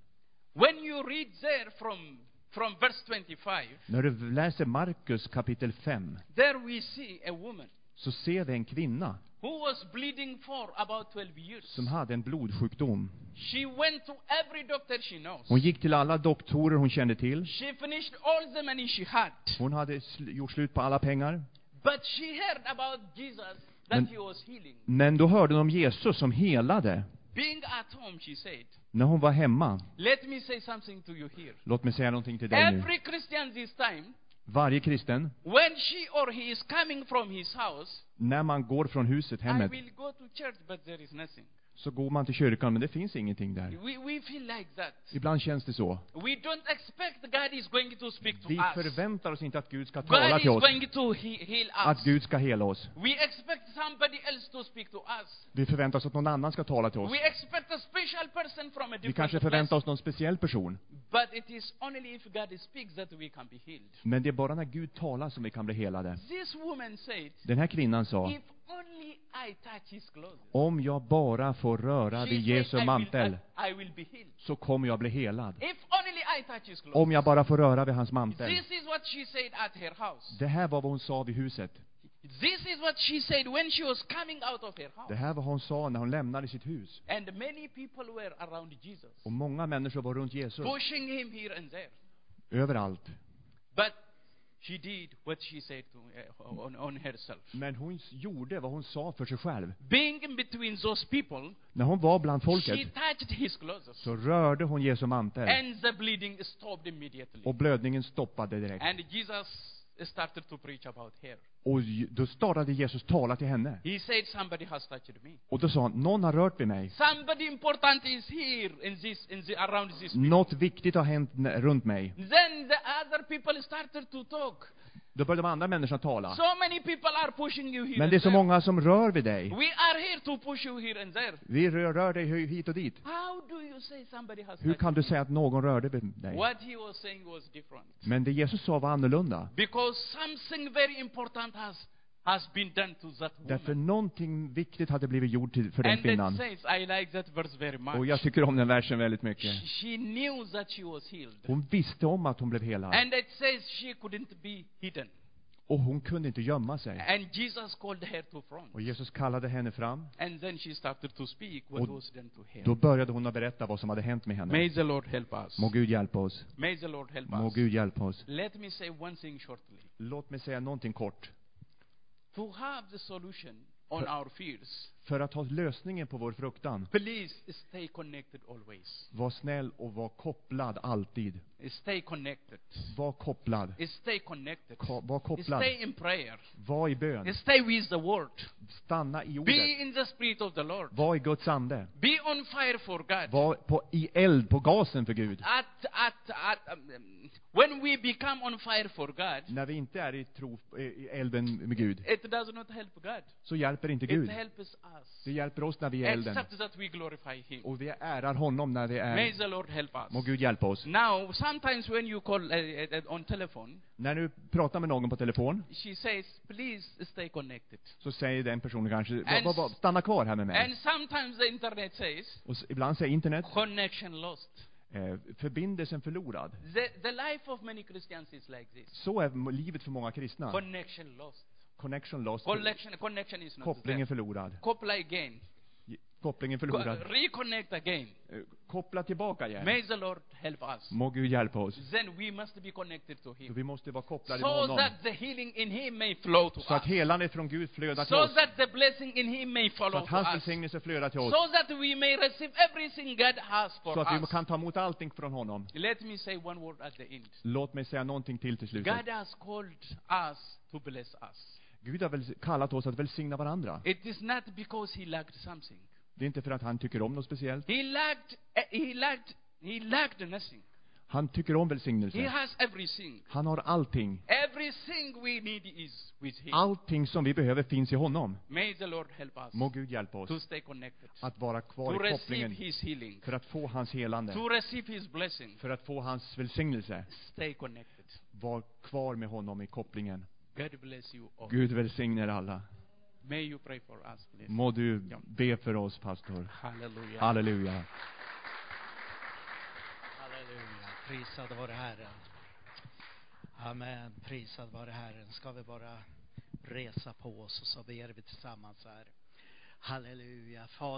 When you read there from, from verse 25, När du läser Markus kapitel 5 there we see a woman så ser vi en kvinna who was bleeding for about 12 years. som hade en blodsjukdom. She went to every doctor she knows. Hon gick till alla doktorer hon kände till. She finished all the money she had. Hon hade sl- gjort slut på alla pengar. But she heard about Jesus that Men- he was healing. Men då hörde hon om Jesus som helade. Being at home, she said, När hon var hemma. Let me say something to you here. Låt mig säga någonting till dig nu. Every Christian this time, Varje kristen, when she or he is coming from his house, när man går från huset, I hemmet, will go to church, but there is nothing. Så går man till kyrkan, men det finns ingenting där. We, we feel like that. Ibland känns det så. We don't expect God is going to speak to Vi us. förväntar oss inte att Gud ska God tala is till oss, going to he- heal att us. Gud ska hela oss. We expect somebody else to speak to us. Vi förväntar oss att någon annan ska tala till oss. We expect a special person from a Vi different kanske place. förväntar oss någon speciell person. But it is only if God speaks that we can be healed. Men det är bara när Gud talar som vi kan bli helade. This woman said, Den här kvinnan sa, if only I touch his clothes, om jag bara får röra vid Jesu mantel, I, I will be healed. så kommer jag bli helad. If only I touch his clothes. Om jag bara får röra vid hans mantel. This is what she said at her house. Det här var vad hon sa vid huset. This is what she said when she was coming out of her Det här var vad hon sa när hon lämnade sitt hus. And many people were around Jesus, Och många människor var runt Jesus. pushing him here and there. Överallt. But she did what she said to, uh, on, on herself. Men hon gjorde vad hon sa för sig själv. Being in between those people, När hon var bland she folket touched his clothes. så rörde hon Jesu mantel. And the bleeding stopped immediately. Och blödningen stoppade direkt. And Jesus started to preach about her. Och då startade Jesus tala till henne. He said, Somebody has touched me. Och då sa han, någon har rört vid mig. Somebody important is here in this, in the, around this. people." Något viktigt har hänt runt mig. Then the other people started to talk. Då började de andra människorna tala. So many people are pushing you here Men det är så många som rör vid dig. We are here to push you here and there. Vi rör, rör dig hit och dit. How do you say somebody has Hur kan du säga att någon rörde vid dig? What he was saying was different. Men det Jesus sa var annorlunda. Because something very important has, has been done to that Därför woman. någonting viktigt hade blivit gjort till, för den And it kvinnan. says, I like that verse very much. Och jag tycker om den versen väldigt She, mycket. she knew that she was healed. Hon visste om att hon blev helad. And it says she couldn't be hidden. Och hon kunde inte gömma sig. And Jesus called her to front. Och Jesus kallade henne fram. And then she started to speak what Och was done to her. Då började hon att berätta vad som hade hänt med henne. May the Lord help us. Må Gud hjälpa oss. May the Lord help Må us. Gud hjälpa oss. Let me say one thing shortly. Låt mig säga någonting kort. To have the solution on our fears, för att ha lösningen på vår fruktan. Please stay connected always. Var snäll och var kopplad alltid. Stay connected. Var kopplad. Stay connected. Ko- var kopplad. Stay in prayer. Var i bön. Stay with the word. Stanna i Be ordet. in the spirit of the Lord. Var i Guds ande. Be on fire for God. Var på, i eld, på gasen för Gud. At, at, at, um, when we become on fire for God, När vi inte är i tro, i elden med Gud, it does not help God. så hjälper inte It Gud. helps us. Det hjälper oss när vi är elden. Except that we glorify Him. Och vi ärar honom när vi May är, the Lord help må us. Gud hjälpa oss. Now, sometimes when you call uh, uh, on telephone, När du pratar med någon på telefon, she says, please stay connected. så säger den personen kanske, "Va- And- va- va- stanna kvar här med mig. And sometimes the internet says, Och ibland säger internet, connection lost. eh, förbindelsen förlorad. The, the life of many Christians is like this. Så är livet för många kristna. Connection lost. Connection lost. Connection, connection is not Kopplingen there. förlorad. Koppla again. Kopplingen förlorad. reconnect again. Eh, Koppla tillbaka igen. May the Lord help us. Må Gud hjälpa oss. Then we must be connected to Så Him. vi måste vara kopplade So med honom. that the healing in Him may flow to Så att us. helandet från Gud flödar till So oss. that the blessing in Him may Så follow att to hans us. välsignelse flödar till oss. So that we may receive everything God has Så for att vi us. kan ta emot allting från honom. Let me say one word at the end. Låt mig säga någonting till till God slutet. has called us to bless us. Gud har väl kallat oss att välsigna varandra. It is not because He lacked something. Det är inte för att han tycker om något speciellt. He lacked, eh, he lacked, he lacked nothing. Han tycker om He välsignelse. has everything. Han har allting. Everything we need is with Him. Allting som vi behöver finns i honom. May the Lord help us Må Gud hjälpa to oss stay connected, att vara to kvar i receive kopplingen. His healing, För att få hans helande. to receive His blessing. För att få hans välsignelse. Stay connected. Var kvar med honom i kopplingen. God bless you all. Gud välsignar alla. May you pray for us, please. Må du be för oss, pastor. Hallelujah. Halleluja. Halleluja. Prisad vare Herren. Amen. Prisad vare Herren. Ska vi bara resa på oss och så ber vi tillsammans här. Halleluja. Fader